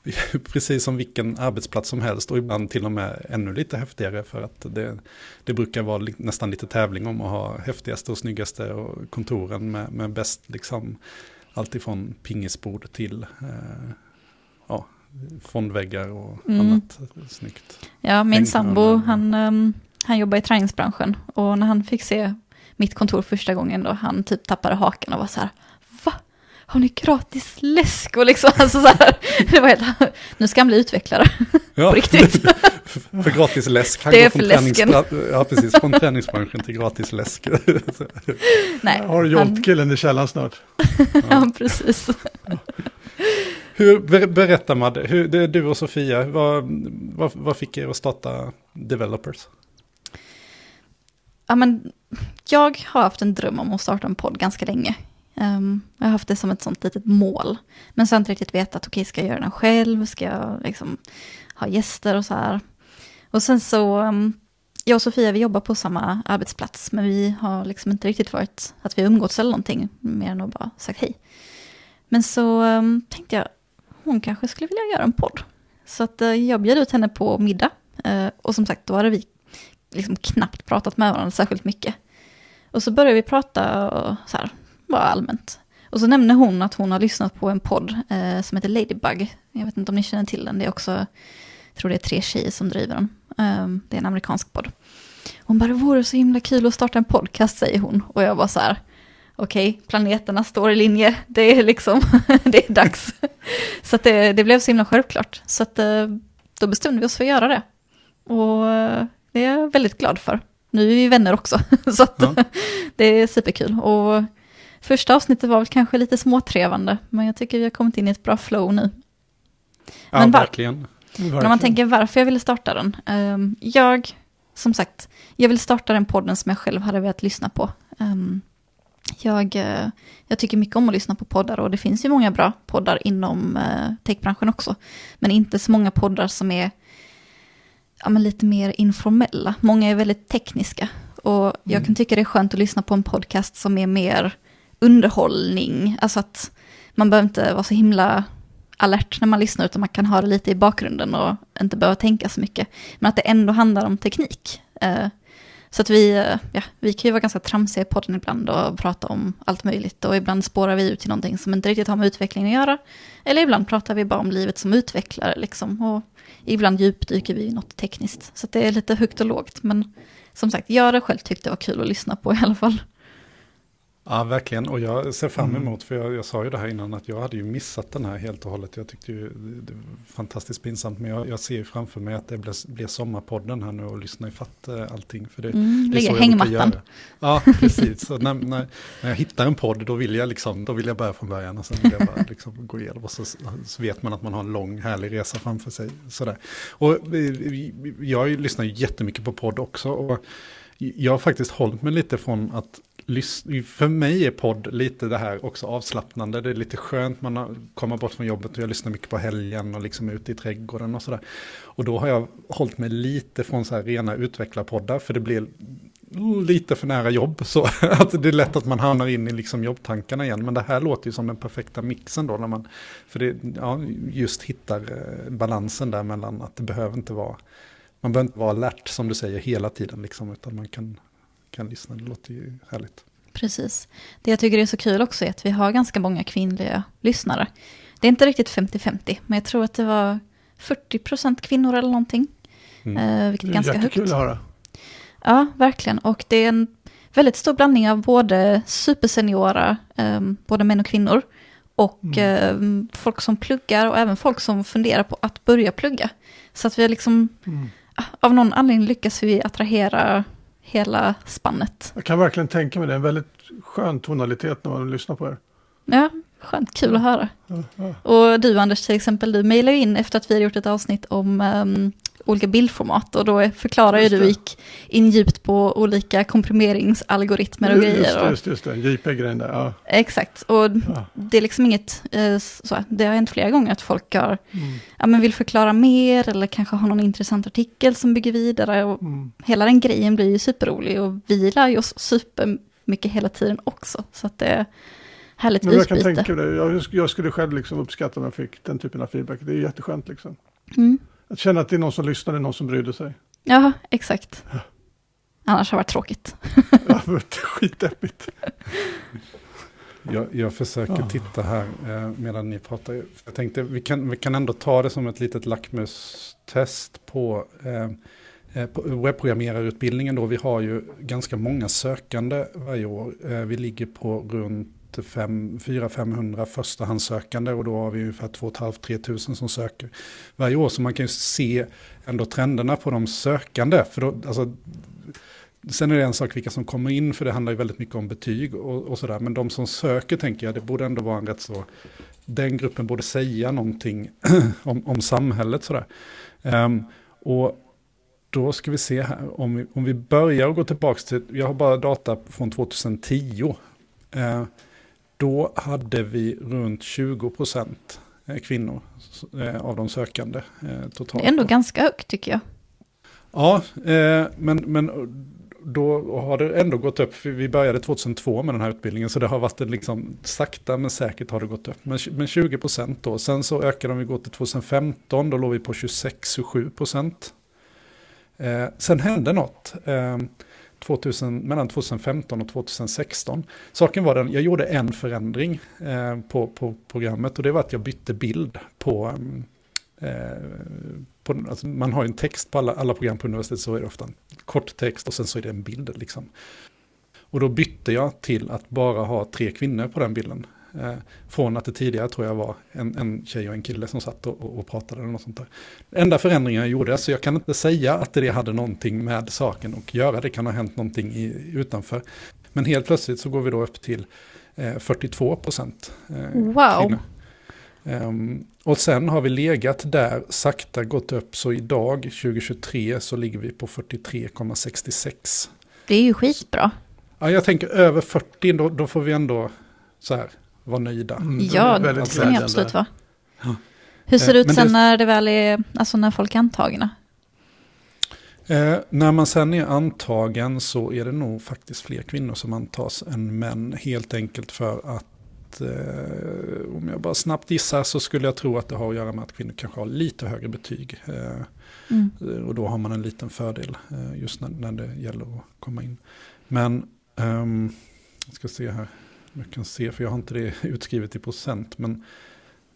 precis som vilken arbetsplats som helst och ibland till och med ännu lite häftigare för att det, det brukar vara nästan lite tävling om att ha häftigaste och snyggaste och kontoren med, med bäst liksom allt ifrån pingisbord till eh, ja, fondväggar och Mm. annat snyggt. Ja, min sambo, honom. han, um, han jobbar i träningsbranschen. Och när han fick se mitt kontor första gången då, han typ tappade hakan och var så här? Har ni gratis läsk? Och liksom, alltså så här, det var helt, nu ska han bli utvecklare Ja, på riktigt. för gratis läsk. Han Det är för läsken. Ja, precis. Från träningsbranschen till gratis läsk. Nej, Har du han, Jolt-killen i källaren snart? ja, precis. Hur, ber, berätta Madde, hur, det är du och Sofia, vad, vad, vad fick er att starta Developers? Ja, men jag har haft en dröm om att starta en podd ganska länge. Um, jag har haft det som ett sånt litet mål. Men så har jag inte riktigt vetat, okej, ska jag göra den själv? Ska jag liksom ha gäster och så här? Och sen så, um, jag och Sofia, vi jobbar på samma arbetsplats, men vi har liksom inte riktigt varit att vi har umgåtts eller någonting, mer än att bara sagt hej. Men så um, tänkte jag, hon kanske skulle vilja göra en podd. Så att uh, jag bjöd ut henne på middag. Uh, och som sagt, då hade vi liksom knappt pratat med varandra särskilt mycket. Och så började vi prata och så här, bara allmänt. Och så nämnde hon att hon har lyssnat på en podd eh, som heter Ladybug. Jag vet inte om ni känner till den, det är också, jag tror det är tre tjejer som driver den. Eh, det är en amerikansk podd. Hon bara, det vore så himla kul att starta en podcast, säger hon. Och jag var så här, okej, planeterna står i linje, det är liksom, det är dags. så det, det blev så himla självklart. Så att eh, då bestämde vi oss för att göra det. Och eh, det är jag väldigt glad för. Nu är vi vänner också, så att Ja. det är superkul. Och första avsnittet var väl kanske lite småtrevande, men jag tycker vi har kommit in i ett bra flow nu. Ja, Men var- verkligen. När man tänker varför jag ville starta den. ehm, jag, som sagt, jag vill starta den podden som jag själv hade velat lyssna på. Ehm, jag, eh, jag tycker mycket om att lyssna på poddar och det finns ju många bra poddar inom uh, techbranschen också. Men inte så många poddar som är ja, lite mer informella. Många är väldigt tekniska. Och jag Mm. kan tycka det är skönt att lyssna på en podcast som är mer underhållning. Alltså att man behöver inte vara så himla alert när man lyssnar, utan man kan ha det lite i bakgrunden och inte behöva tänka så mycket. Men att det ändå handlar om teknik. Eh, så att vi, eh, ja, vi kan ju vara ganska tramsiga i podden ibland och prata om allt möjligt. Och ibland spårar vi ut till någonting som inte riktigt har med utveckling att göra. Eller ibland pratar vi bara om livet som utvecklare liksom. Och ibland djupdyker vi i något tekniskt. Så det är lite högt och lågt. Men som sagt, jag hade själv tyckt det var kul att lyssna på i alla fall. Ja, verkligen. Och jag ser fram mm. emot, för jag, jag, sa ju det här innan, att jag hade ju missat den här helt och hållet. Jag tyckte ju det var fantastiskt pinsamt, men jag, jag ser ju framför mig att det blir, blir sommarpodden här nu och lyssna ifatt äh, allting. För det, mm, det är så hängmattan. Ja, precis. Så när, när, när, jag hittar en podd, då vill jag, liksom, då vill jag börja från början och sen vill jag bara liksom gå igenom. Och så, så vet man att man har en lång, härlig resa framför sig. Sådär. Och jag lyssnar ju jättemycket på podd också. Och jag har faktiskt hållit mig lite från att för mig är podd lite det här också avslappnande. Det är lite skönt, man kommer bort från jobbet och jag lyssnar mycket på helgen och liksom ute i trädgården och sådär. Och då har jag hållit mig lite från så här rena utvecklarpoddar, för det blir lite för nära jobb. Så att det är lätt att man hamnar in i liksom jobbtankarna igen. Men det här låter ju som den perfekta mixen då. När man, för det, ja, just hittar eh, balansen där mellan att det behöver inte vara, man behöver inte vara alert som du säger hela tiden. Liksom, utan man kan kan lyssna. Det låter ju härligt. Precis. Det jag tycker är så kul också är att vi har ganska många kvinnliga lyssnare. Det är inte riktigt 50-50, men jag tror att det var 40% kvinnor eller någonting. Mm. Eh, vilket är ganska högt. Är att höra. Ja, verkligen. Och det är en väldigt stor blandning av både superseniora, eh, både män och kvinnor, och mm. eh, folk som pluggar och även folk som funderar på att börja plugga. Så att vi har liksom, mm. av någon anledning lyckas vi attrahera hela spannet. Jag kan verkligen tänka mig det, en väldigt skön tonalitet när man lyssnar på er. Ja, skönt, kul att höra. Ja, ja. Och du Anders till exempel, du mejlade in efter att vi hade gjort ett avsnitt om um, olika bildformat och då förklarar ju du gick in djupt på olika komprimeringsalgoritmer och just grejer. Just, just det, JPEG-grejen där. Ja. Exakt, och ja. det är liksom inget, eh, så, det har hänt flera gånger att folk har, mm. ja men vill förklara mer eller kanske har någon intressant artikel som bygger vidare och mm. hela den grejen blir ju superrolig och vi lär ju oss supermycket hela tiden också. Så att det är härligt men jag utbyte. kan tänka det, jag, jag skulle själv liksom uppskatta om jag fick den typen av feedback, det är jätteskönt liksom. Mm. Att känna att det är någon som lyssnar, det är någon som brydde sig. Ja, exakt. Ja. Annars har det varit tråkigt. ja, skitdeppigt. Jag, jag försöker ja. titta här eh, medan ni pratar. Jag tänkte vi kan, vi kan ändå ta det som ett litet lackmustest på, eh, eh på webbprogrammerarutbildningen. Då. Vi har ju ganska många sökande varje år. Eh, vi ligger på runt 400-500 förstahandssökande och då har vi ungefär 2 500-3 tusen som söker varje år. Så man kan ju se ändå trenderna på de sökande. För då, alltså, sen är det en sak vilka som kommer in, för det handlar ju väldigt mycket om betyg och, och sådär. Men de som söker tänker jag, det borde ändå vara en rätt så, den gruppen borde säga någonting om, om samhället sådär. Um, och då ska vi se här, om vi, om vi börjar och går tillbaka till, jag har bara data från 2010. Uh, då hade vi runt 20 procent eh, kvinnor eh, av de sökande eh, totalt. Det är ändå ganska högt tycker jag. Ja, men, men då har det ändå gått upp. Vi började 2002 med den här utbildningen så det har varit en liksom sakta men säkert har det gått upp. Men, men 20 procent då. Sen så ökade om vi går till 2015, då låg vi på 26-27 procent. Eh, sen hände något. Eh, 2000, mellan 2015 och 2016. Saken var den, jag gjorde en förändring eh, på, på programmet och det var att jag bytte bild på, mm, eh, på alltså man har ju en text på alla, alla program på universitetet så är det ofta en kort text och sen så är det en bild liksom. Och då bytte jag till att bara ha tre kvinnor på den bilden. Eh, från att det tidigare tror jag var en, en tjej och en kille som satt och, och pratade eller något sånt där. Enda förändringen jag gjorde, så jag kan inte säga att det hade någonting med saken att göra, det kan ha hänt någonting i, utanför. Men helt plötsligt så går vi då upp till eh, 42 procent. Eh, wow. Um, och sen har vi legat där, sakta gått upp, så idag 2023 så ligger vi på 43,66. Det är ju skitbra. Ja, jag tänker över 40, då, då får vi ändå så här, vara nöjda. Mm, ja, det kan jag absolut vara. Ja. Hur ser det ut sen det... när det väl är, alltså när folk är antagna? Eh, när man sen är antagen så är det nog faktiskt fler kvinnor som antas än män. Helt enkelt för att eh, om jag bara snabbt gissar så skulle jag tro att det har att göra med att kvinnor kanske har lite högre betyg. Eh, mm. Och då har man en liten fördel eh, just när, när, det gäller att komma in. Men, um, jag ska se här, jag kan se, för jag har inte det utskrivet i procent, men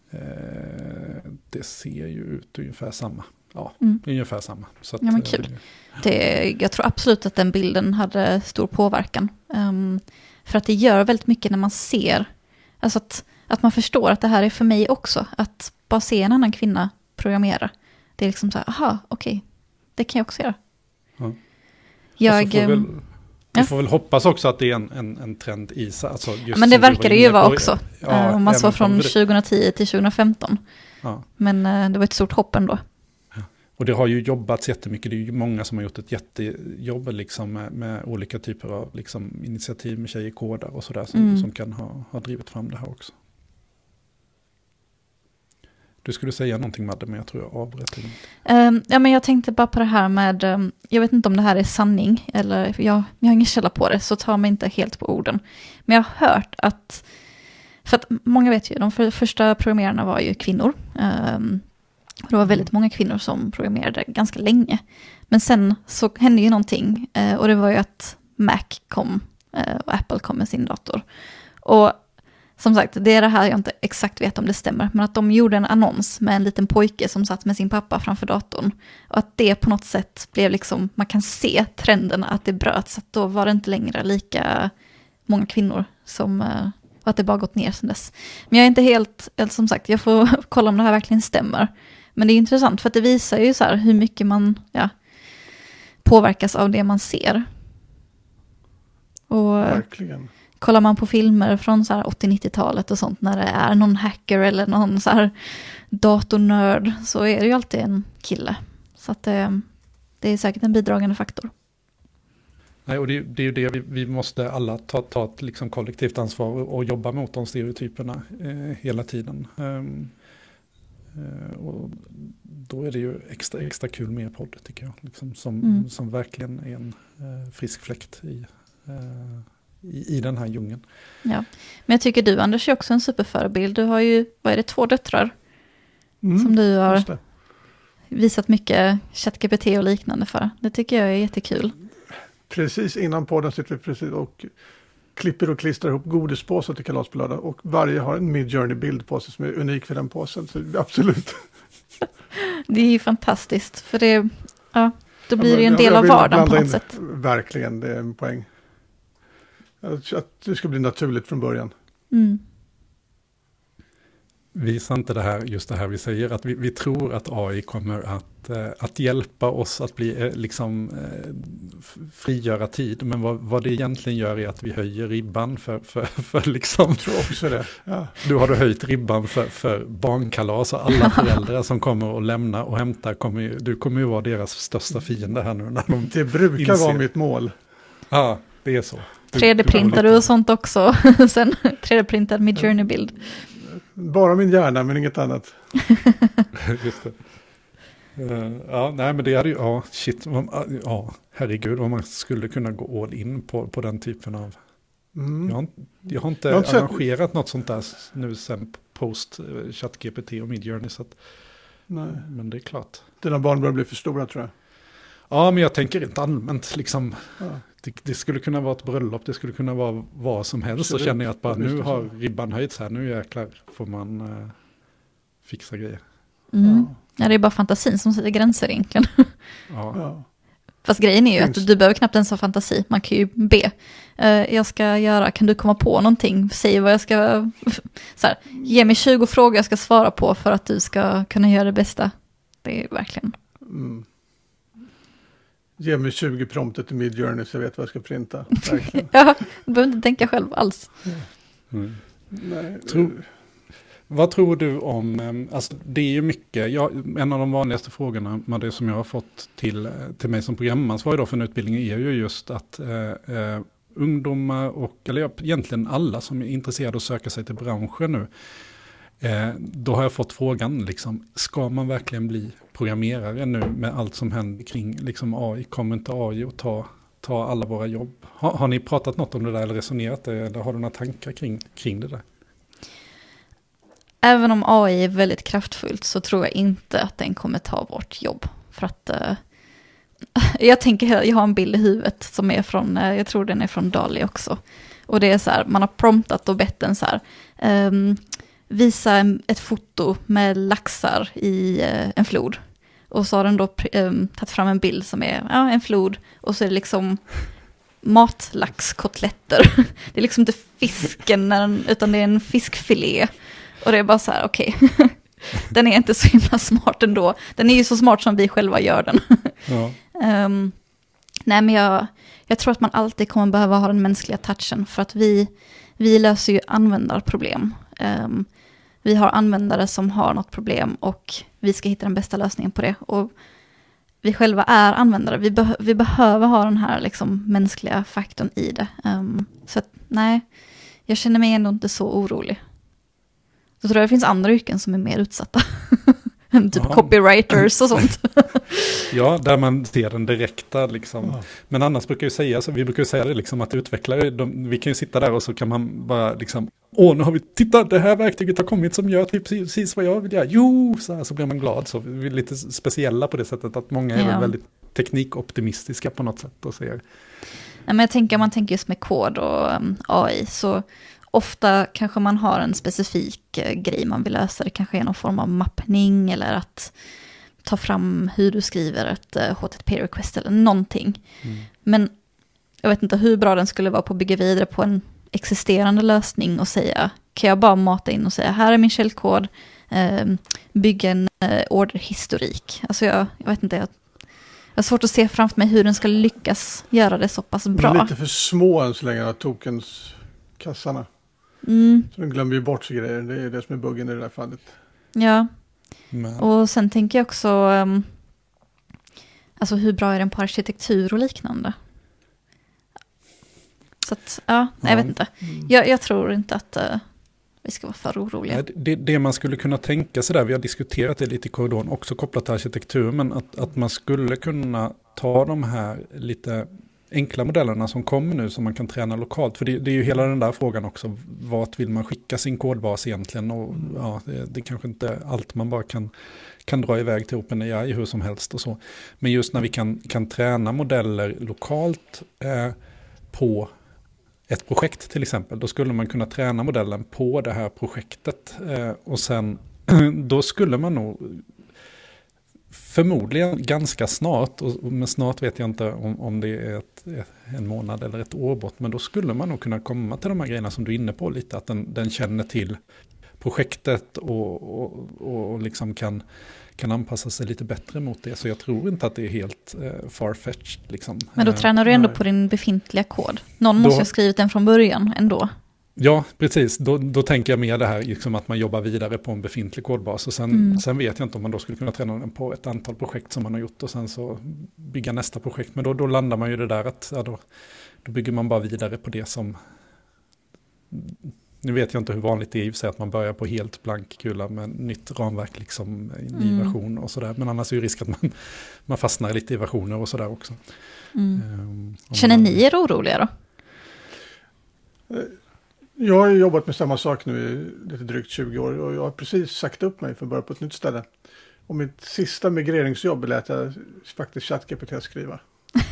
eh, det ser ju ut ungefär samma. Ja, mm. ungefär samma. Så att, ja, men kul. Eh, det, jag tror absolut att den bilden hade stor påverkan. Um, för att det gör väldigt mycket när man ser, alltså att, att man förstår att det här är för mig också. Att bara se en annan kvinna programmera. Det är liksom så här, aha, okej, okay, det kan jag också göra. Ja. Jag... Får väl, vi får väl hoppas också att det är en, en, en trend i sig. Alltså men det verkar det ju vara också. Ja, Om man så från 2010 till 2015. Ja. Men uh, det var ett stort hopp ändå. Och det har ju jobbats jättemycket, det är ju många som har gjort ett jättejobb liksom med, med olika typer av liksom, initiativ med tjejer kodar och sådär som, mm. som kan ha, ha drivit fram det här också. Du skulle säga någonting Madde, men jag tror jag avbröt dig. Um, ja, men jag tänkte bara på det här med, um, jag vet inte om det här är sanning, eller jag, jag har ingen källa på det, så ta mig inte helt på orden. Men jag har hört att, för att många vet ju, de för, första programmerarna var ju kvinnor. Um, det var väldigt många kvinnor som programmerade ganska länge. Men sen så hände ju någonting uh, och det var ju att Mac kom uh, och Apple kom med sin dator. Och som sagt, det är det här jag inte exakt vet om det stämmer, men att de gjorde en annons med en liten pojke som satt med sin pappa framför datorn. Och att det på något sätt blev liksom, man kan se trenden att det bröts, att då var det inte längre lika många kvinnor som, eh, och att det bara gått ner sedan dess. Men jag är inte helt, som sagt, jag får kolla om det här verkligen stämmer. Men det är intressant för att det visar ju så här hur mycket man ja, påverkas av det man ser. Och, Verkligen kollar man på filmer från 80-90-talet och sånt när det är någon hacker eller någon så här datornörd så är det ju alltid en kille. Så att det, eh, det är säkert en bidragande faktor. Nej, och det, det är ju det vi, vi, måste alla ta, ta ett liksom kollektivt ansvar och, och jobba mot de stereotyperna eh, hela tiden. Um, eh, och då är det ju extra, extra kul med podd tycker jag, liksom, som, mm. som verkligen är en eh, frisk fläkt i eh, i, i den här djungeln. Ja, men jag tycker du Anders är också en superförebild. Du har ju, vad är det, två döttrar? Mm, som du har visat mycket ChatGPT och liknande för. Det tycker jag är jättekul. Precis innan podden sitter vi precis och klipper och klistrar ihop godispåsar till kalas på lördag. Och varje har en Midjourney-bild på sig som är unik för den påsen. Så absolut. det är ju fantastiskt, för det, ja, då blir ja, det ju en del av vardagen på något sätt. Verkligen, det är en poäng. Att det ska bli naturligt från början. Mm. Visa inte det här, just det här vi säger, att vi, vi tror att AI kommer att, eh, att hjälpa oss att bli, eh, liksom, eh, frigöra tid. Men vad, vad det egentligen gör är att vi höjer ribban för, för, för liksom... Jag tror också det. Ja. Du har du höjt ribban för, för barnkalas och alla föräldrar som kommer att lämna och hämta, kommer ju, du kommer ju vara deras största fiende här nu. När de det brukar inser. vara mitt mål. Ja, det är så. 3D-printar du och sånt också. Sen 3D-printad med journey-bild. Bara min hjärna men inget annat. Just det. Uh, ja, nej men det hade ju, ja, shit, ja, herregud vad man skulle kunna gå all in på, på den typen av... Mm. Jag, har, jag, har, inte jag har arrangerat sett... något sånt där nu sen post uh, ChatGPT och Midjourney. Så att, nej. Men det är klart. Dina barn börjar bli för stora tror jag. Ja, men jag tänker inte allmänt liksom. Ja. Det, det, skulle kunna vara ett bröllop, det skulle kunna vara vad som helst. Så känner jag att bara nu har ribban höjts här, nu jäklar får man uh, fixa grejer. Mm. Ja. ja. det är bara fantasin som sätter gränser egentligen. Ja. Fast grejen är ju att du behöver knappt ens ha fantasi, man kan ju be. Uh, jag ska göra, kan du komma på någonting? Säg vad jag ska, så här, ge mig 20 frågor jag ska svara på för att du ska kunna göra det bästa. Det är verkligen. Mm. Ge mig 20 prompter till Midjourney så jag vet vad jag ska printa. ja, du behöver inte tänka själv alls. Mm. Nej. Tror, vad tror du om, ehm, alltså det är ju mycket, jag, en av de vanligaste frågorna med det som jag har fått till, till mig som programansvarig för en utbildning är ju just att eh, eh, ungdomar och, eller egentligen alla som är intresserade av att söka sig till branschen nu, eh, då har jag fått frågan, liksom, ska man verkligen bli programmerare nu med allt som händer kring liksom AI. Kommer inte AI att ta, ta alla våra jobb? Har, har ni pratat något om det där eller resonerat det? Eller har du några tankar kring, kring det där? även om AI är väldigt kraftfullt så tror jag inte att den kommer ta vårt jobb. För att uh, jag tänker, jag har en bild i huvudet som är från, uh, jag tror den är från Dali också. Och det är så här, man har promptat och bett den så här, um, visa en, ett foto med laxar i uh, en flod. Och så har den då um, tagit fram en bild som är ja, en flod och så är det liksom matlaxkotletter. Det är liksom inte fisken, utan det är en fiskfilé. Och det är bara så här, okej. Okay. den är inte så himla smart ändå. Den är ju så smart som vi själva gör den. Ja. um, nej, men jag, jag tror att man alltid kommer behöva ha den mänskliga touchen. För att vi, vi löser ju användarproblem. Um, vi har användare som har något problem och vi ska hitta den bästa lösningen på det. Och vi själva är användare. Vi, be vi behöver ha den här liksom, mänskliga faktorn i det. Um, så att, nej, jag känner mig ändå inte så orolig. Så tror jag det finns andra yrken som är mer utsatta. typ ja. copywriters och sånt. ja, där man ser den direkta liksom. Ja. Men annars brukar jag säga, så vi brukar säga det liksom att utvecklare, de, vi kan ju sitta där och så kan man bara liksom, åh nu har vi, titta det här verktyget har kommit som gör typ precis vad jag vill göra, jo, så, här, så blir man glad. Så vi är lite speciella på det sättet att många är ja. väldigt teknikoptimistiska på något sätt och ser. Ja, men jag tänker, man tänker just med kod och um, AI, så ofta kanske man har en specifik eh, grej man vill lösa. Det kanske är någon form av mappning eller att ta fram hur du skriver ett eh, HTTP-request eller någonting. Mm. Men jag vet inte hur bra den skulle vara på att bygga vidare på en existerande lösning och säga, kan jag bara mata in och säga, här är min källkod, eh, bygga en eh, orderhistorik. Alltså jag, jag vet inte, jag, jag har svårt att se framför mig hur den ska lyckas göra det så pass bra. De är lite för små än så länge, tokens kassarna. Mm. Så de glömmer ju bort sig grejer. Det är det som är buggen i det där fallet. Ja. Men. Och sen tänker jag också, um, alltså hur bra är den på arkitektur och liknande? Så att, ja, ja. jag vet inte. Mm. Jag, jag, tror inte att uh, vi ska vara för oroliga. Det, det, man skulle kunna tänka sig där, vi har diskuterat det lite i korridoren, också kopplat till arkitektur, men att, att man skulle kunna ta de här lite enkla modellerna som kommer nu som man kan träna lokalt. För det, det är ju hela den där frågan också, vart vill man skicka sin kodbas egentligen? Och, ja, det, det är kanske inte allt man bara kan, kan dra iväg till OpenAI hur som helst och så. Men just när vi kan, kan träna modeller lokalt eh, på ett projekt till exempel, då skulle man kunna träna modellen på det här projektet. Eh, och sen, då skulle man nog förmodligen ganska snart, och med snart vet jag inte om, om det är ett, en månad eller ett år bort, men då skulle man nog kunna komma till de här grejerna som du är inne på lite, att den, den känner till projektet och, och, och liksom kan, kan anpassa sig lite bättre mot det. Så jag tror inte att det är helt eh, farfetched. Liksom. Men då tränar du ändå på din befintliga kod. Någon då, måste ha skrivit den från början ändå. Ja, precis. Då, då tänker jag mer det här liksom att man jobbar vidare på en befintlig kodbas. Och sen, mm. sen vet jag inte om man då skulle kunna träna den på ett antal projekt som man har gjort och sen så bygga nästa projekt. Men då, då landar man ju det där att ja, då, då bygger man bara vidare på det som... Nu vet jag inte hur vanligt det är i sig att man börjar på helt blank kula med nytt ramverk, liksom ny mm. version och sådär. Men annars är ju risk att man, man fastnar lite i versioner och sådär också. Mm. Um, Känner ni er oroliga då? Eh, jag har jobbat med samma sak nu i lite drygt 20 år och jag har precis sagt upp mig för att börja på ett nytt ställe. Och mitt sista migreringsjobb lät jag faktiskt ChatGPT skriva.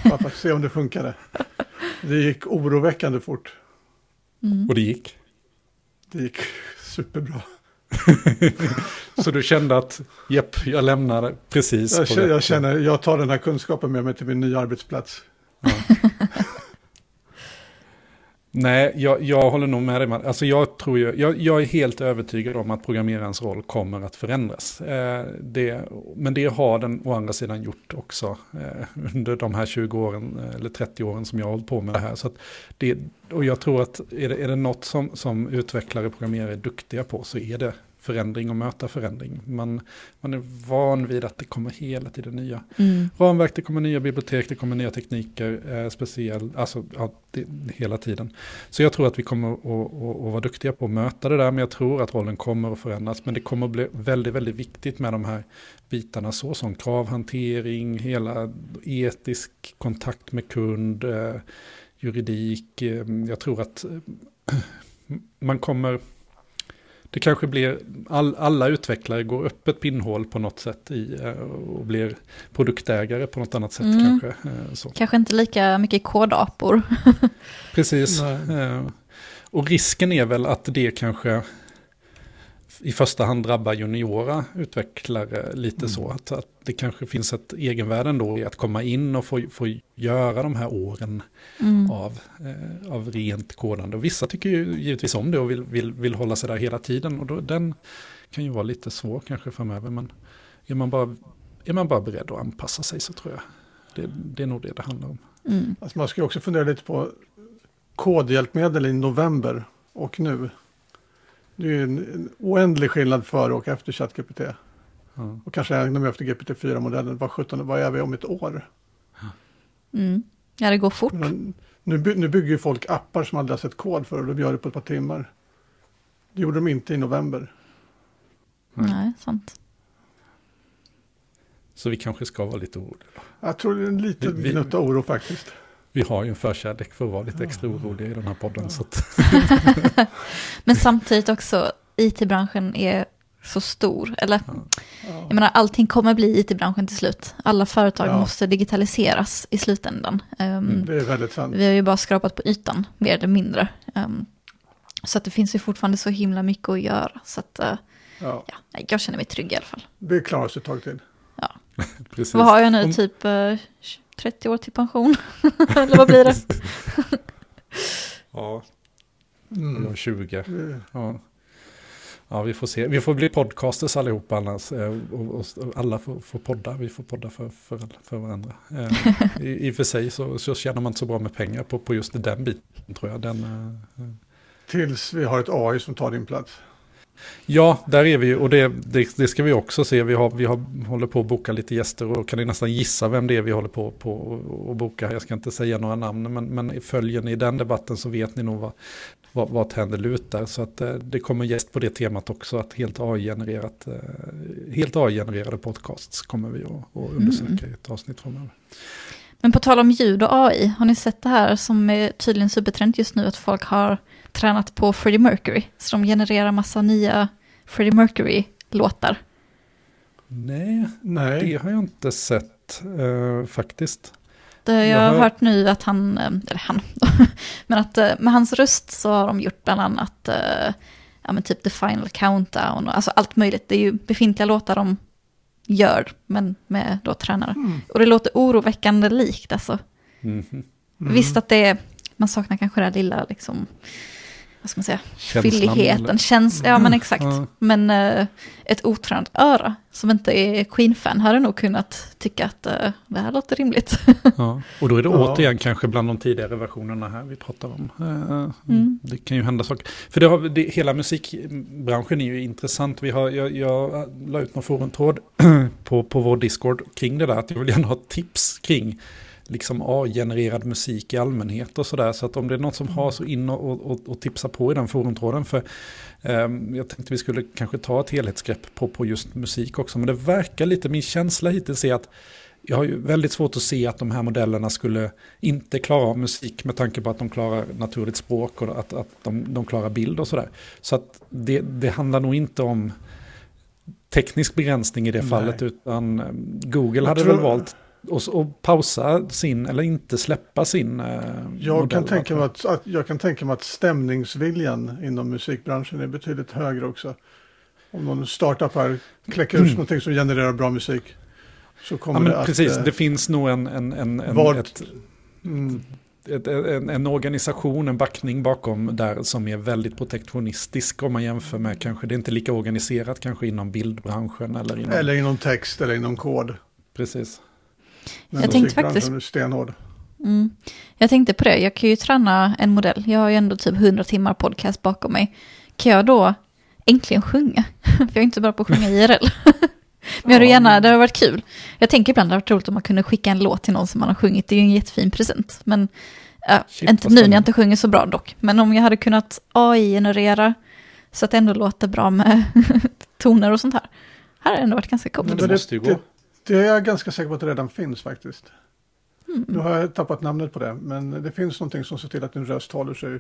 Bara för att se om det funkade. Det gick oroväckande fort. Mm. Och det gick? Det gick superbra. Så du kände att, jepp, jag lämnar precis. Jag, känner, jag känner, jag tar den här kunskapen med mig till min nya arbetsplats. Ja. Nej, jag, jag håller nog med dig. Alltså jag, tror ju, jag, jag, är helt övertygad om att programmerarens roll kommer att förändras. Eh, det, men det har den å andra sidan gjort också eh, under de här 20 åren eh, eller 30 åren som jag har hållit på med det här. Så det, och jag tror att är det, är det något som, som utvecklare och programmerare är duktiga på så är det förändring och möta förändring. Man, man är van vid att det kommer hela tiden nya mm. ramverk, det kommer nya bibliotek, det kommer nya tekniker, eh, speciell, alltså ja, det, hela tiden. Så jag tror att vi kommer att, vara duktiga på att möta det där, men jag tror att rollen kommer att förändras. Men det kommer att bli väldigt, väldigt viktigt med de här bitarna så som kravhantering, hela etisk kontakt med kund, eh, juridik. Eh, jag tror att eh, man kommer det kanske blir, all, alla utvecklare går upp ett pinnhål på något sätt i eh, och blir produktägare på något annat sätt Mm. kanske. eh, Så. Kanske inte lika mycket kodapor. Precis. Nej. Eh, Och risken är väl att det kanske i första hand drabbar juniora utvecklare lite så. Att, att det kanske finns ett egenvärde ändå i att komma in och få, få göra de här åren Mm. av, eh, av rent kodande. Och vissa tycker ju givetvis om det och vill, vill, vill hålla sig där hela tiden. Och då, den kan ju vara lite svår kanske framöver. Men är man bara, är man bara beredd att anpassa sig så tror jag. Det, det är nog det det handlar om. Mm. Alltså man ska ju också fundera lite på kodhjälpmedel i november och nu. Det är ju en, en oändlig skillnad före och efter ChatGPT. Ja. Och kanske ännu mer efter GPT-4-modellen. Vad 17, vad är vi om ett år? Mm. Ja, det går fort. Men nu, nu bygger ju folk appar som aldrig har sett kod för och de gör det på ett par timmar. Det gjorde de inte i november. Nej. Nej, sant. Så vi kanske ska vara lite oroliga. Jag tror det är en liten Vi- vi- gnutta oro faktiskt. Vi har ju en förkärlek för att vara lite extra oroliga i den här podden. Så Men samtidigt också, it-branschen är så stor. Eller, Ja. jag menar, allting kommer bli it-branschen till slut. Alla företag Ja. måste digitaliseras i slutändan. Mm. Det är väldigt sant. Vi har ju bara skrapat på ytan, mer eller mindre. Ehm, så att det finns ju fortfarande så himla mycket att göra. Så att, eh, Ja. ja, jag känner mig trygg i alla fall. Vi klarar oss ett tag till. precis. Vad har jag nu, typ eh, 30 år till pension? eller vad blir det? Ja, Mm. har 20. Vi- Ja. ja, vi får se. Vi får bli podcasters allihopa annars. eh, Och, och, och alla får, får podda. Vi får podda för, för, för varandra. Eh, I, I och för sig så, så tjänar man inte så bra med pengar på, på just den biten tror jag. Den, eh, Tills vi har ett AI som tar din plats. Ja, där är vi ju och det, det, det ska vi också se. Vi, har, vi har, håller på att boka lite gäster och kan ni nästan gissa vem det är vi håller på, på att boka. Jag ska inte säga några namn, men, men följer ni den debatten så vet ni nog vad, vad, vad händer lutar. Så att eh, det kommer gäst på det temat också, att helt AI-genererat, eh, helt AI-genererade podcasts kommer vi att, att undersöka i ett avsnitt framöver. Men på tal om ljud och AI, har ni sett det här som är tydligen supertrend just nu, att folk har tränat på Freddie Mercury, så de genererar massa nya Freddie Mercury-låtar. Nej, Nej, det har jag inte sett eh, faktiskt. Det jag Jag har hör- hört nu att han, eh, eller han, men att eh, med hans röst så har de gjort bland annat, eh, ja men typ The Final Countdown, och alltså allt möjligt. Det är ju befintliga låtar de gör, men med då tränare. Mm. Och det låter oroväckande likt alltså. Mhm. Mm. Visst att det är, man saknar kanske det här lilla, liksom, vad ska man säga, Känslan, fylligheten, eller? ja men exakt. Ja. Men eh, ett otränat öra som inte är Queen-fan hade nog kunnat tycka att eh, det här låter rimligt. Ja, och då är det Ja. återigen kanske bland de tidigare versionerna här vi pratar om. Eh, Mm. Det kan ju hända saker. För det har, det, hela musikbranschen är ju intressant. Vi har, jag, jag la ut någon forumtråd på, på vår Discord kring det där. Att jag vill gärna ha tips kring liksom AI-genererad musik i allmänhet och sådär. Så att om det är något som har så in och, och, och tipsa på i den forumtråden. För ehm, jag tänkte vi skulle kanske ta ett helhetsgrepp på, på just musik också. Men det verkar lite, min känsla hittills är att jag har ju väldigt svårt att se att de här modellerna skulle inte klara av musik med tanke på att de klarar naturligt språk och att, att de, de klarar bild och sådär. Så att det, det handlar nog inte om teknisk begränsning i det Nej. fallet utan eh, Google Jag hade tror- väl valt att att pausa sin eller inte släppa sin eh, Jag modell, kan, tänka mig att, att, jag kan tänka mig att stämningsviljan inom musikbranschen är betydligt högre också. Om någon startup här kläcker ur någonting som genererar bra musik. Så kommer Ja, det att... precis, eh, det finns nog en, en, en, en, Vart- ett, mm, ett, en, en organisation, en backning bakom där som är väldigt protektionistisk om man jämför med kanske, det är inte lika organiserat kanske inom bildbranschen eller inom... eller inom text eller inom kod. Precis. Men Jag tänkte faktiskt- är stenhård. Mm. Jag tänkte på det, jag kan ju träna en modell. Jag har ju ändå typ 100 timmar podcast bakom mig. Kan jag då äntligen sjunga? För jag är inte bra på att sjunga IRL. Men jag hade gärna, det har varit kul. Jag tänker ibland det hade varit roligt om man kunde skicka en låt till någon som man har sjungit. Det är ju en jättefin present. Men ja, Shit, inte nu när jag inte sjunger så bra dock. Men om jag hade kunnat AI-generera så att det ändå låter bra med toner och sånt här. Här hade det ändå varit ganska coolt. Men det måste ju gå. Det, är jag ganska säker på att det redan finns faktiskt. Mm. Nu har jag tappat namnet på det, men det finns någonting som ser till att din röst håller sig.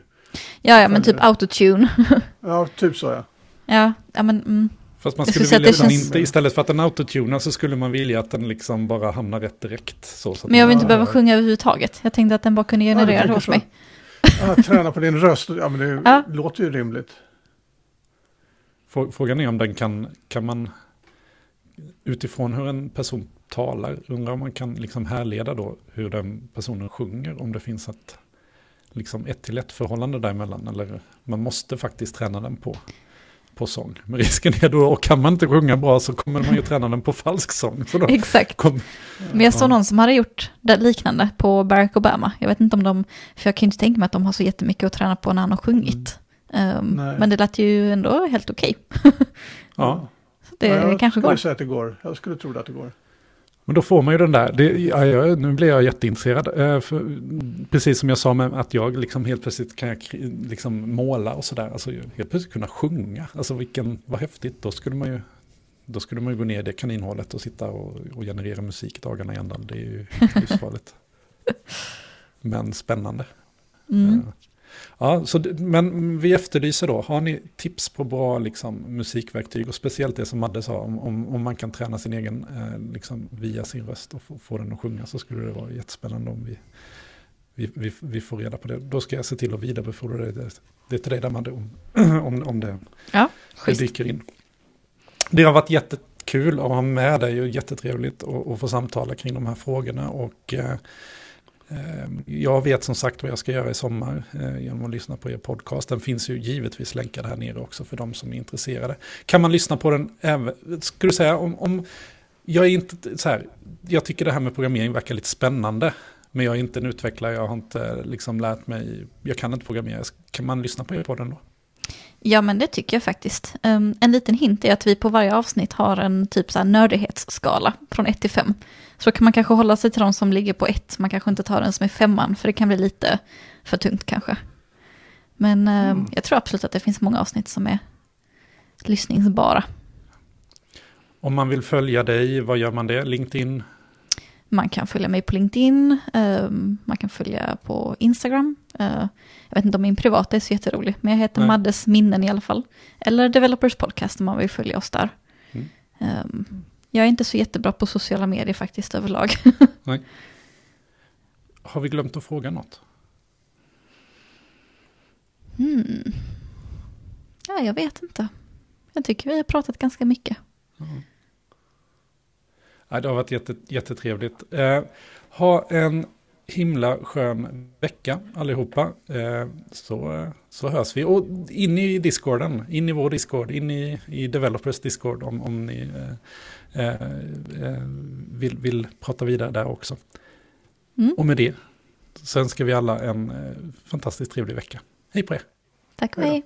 Ja, ja, men typ autotune. Ja, typ så ja. Ja, ja men mm. Fast man skulle vilja att den känns- inte, istället för att den autotunar så skulle man vilja att den liksom bara hamnar rätt direkt. Så, så Men jag vill inte behöva sjunga överhuvudtaget. Jag tänkte att den bara kunde Ja, generera det tänker hos mig. Ah, träna på din röst, ja men det Ja. låter ju rimligt. Frå- Frågan är om den kan, kan man utifrån hur en person talar, undrar om man kan liksom härleda då hur den personen sjunger, om det finns ett liksom ett till ett förhållande däremellan, eller man måste faktiskt träna den på, på sång. Men risken är då, och kan man inte sjunga bra så kommer man ju träna den på falsk sång. Så då Exakt. kom, Men jag såg Ja. någon som hade gjort det liknande på Barack Obama. Jag vet inte om de, för jag kan ju inte tänka mig att de har så jättemycket att träna på när han har sjungit. Ehm, Nej. men det lät ju ändå helt okej. ja. Det ja, jag kanske skulle går. säga att det går. Jag skulle tro att det går. Men då får man ju den där, det, ja, jag, nu blir jag jätteintresserad. Eh, för, precis som jag sa med att jag liksom helt plötsligt kan jag kri- liksom måla och sådär. Alltså helt plötsligt kunna sjunga. Alltså vilken, vad häftigt. Då skulle man ju, då skulle man ju gå ner i det kaninhålet och sitta och, och generera musik dagarna i ändan. Det är ju livsfarligt. Men spännande. Mm. Eh, Ja, så men vi efterlyser då, har ni tips på bra liksom, musikverktyg och speciellt det som Madde sa, om, om, om man kan träna sin egen eh, liksom, via sin röst och få, få den att sjunga så skulle det vara jättespännande om vi, vi, vi, vi får reda på det. Då ska jag se till att vidarebefordra det, det, det till dig där Madde, om, om, om det, Ja, det dyker in. Det har varit jättekul att ha med dig och jättetrevligt att, få samtala kring de här frågorna och eh, Ehm, jag vet som sagt vad jag ska göra i sommar eh, genom att lyssna på er podcast. Den finns ju givetvis länkad här nere också för de som är intresserade. Kan man lyssna på den även, skulle du säga, om, om jag är inte så här, jag tycker det här med programmering verkar lite spännande. Men jag är inte en utvecklare, jag har inte liksom lärt mig, jag kan inte programmera. Kan man lyssna på er podd då? Ja, men det tycker jag faktiskt. Ehm, en liten hint är att vi på varje avsnitt har en typ så här nördighetsskala från 1 till 5. Så kan man kanske hålla sig till de som ligger på 1, man kanske inte tar den som är femman, för det kan bli lite för tungt kanske. Men ehm, Mm. jag tror absolut att det finns många avsnitt som är lyssningsbara. Om man vill följa dig, vad gör man det? LinkedIn? Man kan följa mig på LinkedIn, ehm, man kan följa på Instagram. Eh, jag vet inte om min privata är så jätterolig, men jag heter Nej. Maddes minnen i alla fall. Eller Developers Podcast om man vill följa oss där. Mm. Ehm, jag är inte så jättebra på sociala medier faktiskt överlag. Har vi glömt att fråga något? Hmm. Ja, jag vet inte. Jag tycker vi har pratat ganska mycket. Ja, det har varit jätte, jättetrevligt. Eh, ha en himla skön vecka allihopa. Eh, så, så hörs vi. Och in i discorden, in i vår discord, in i, i developers discord om, om ni eh, eh, eh, vill, vill prata vidare där också. Mm. Och med det så önskar vi alla en eh, fantastiskt trevlig vecka. Hej på er! Tack och Hej hej.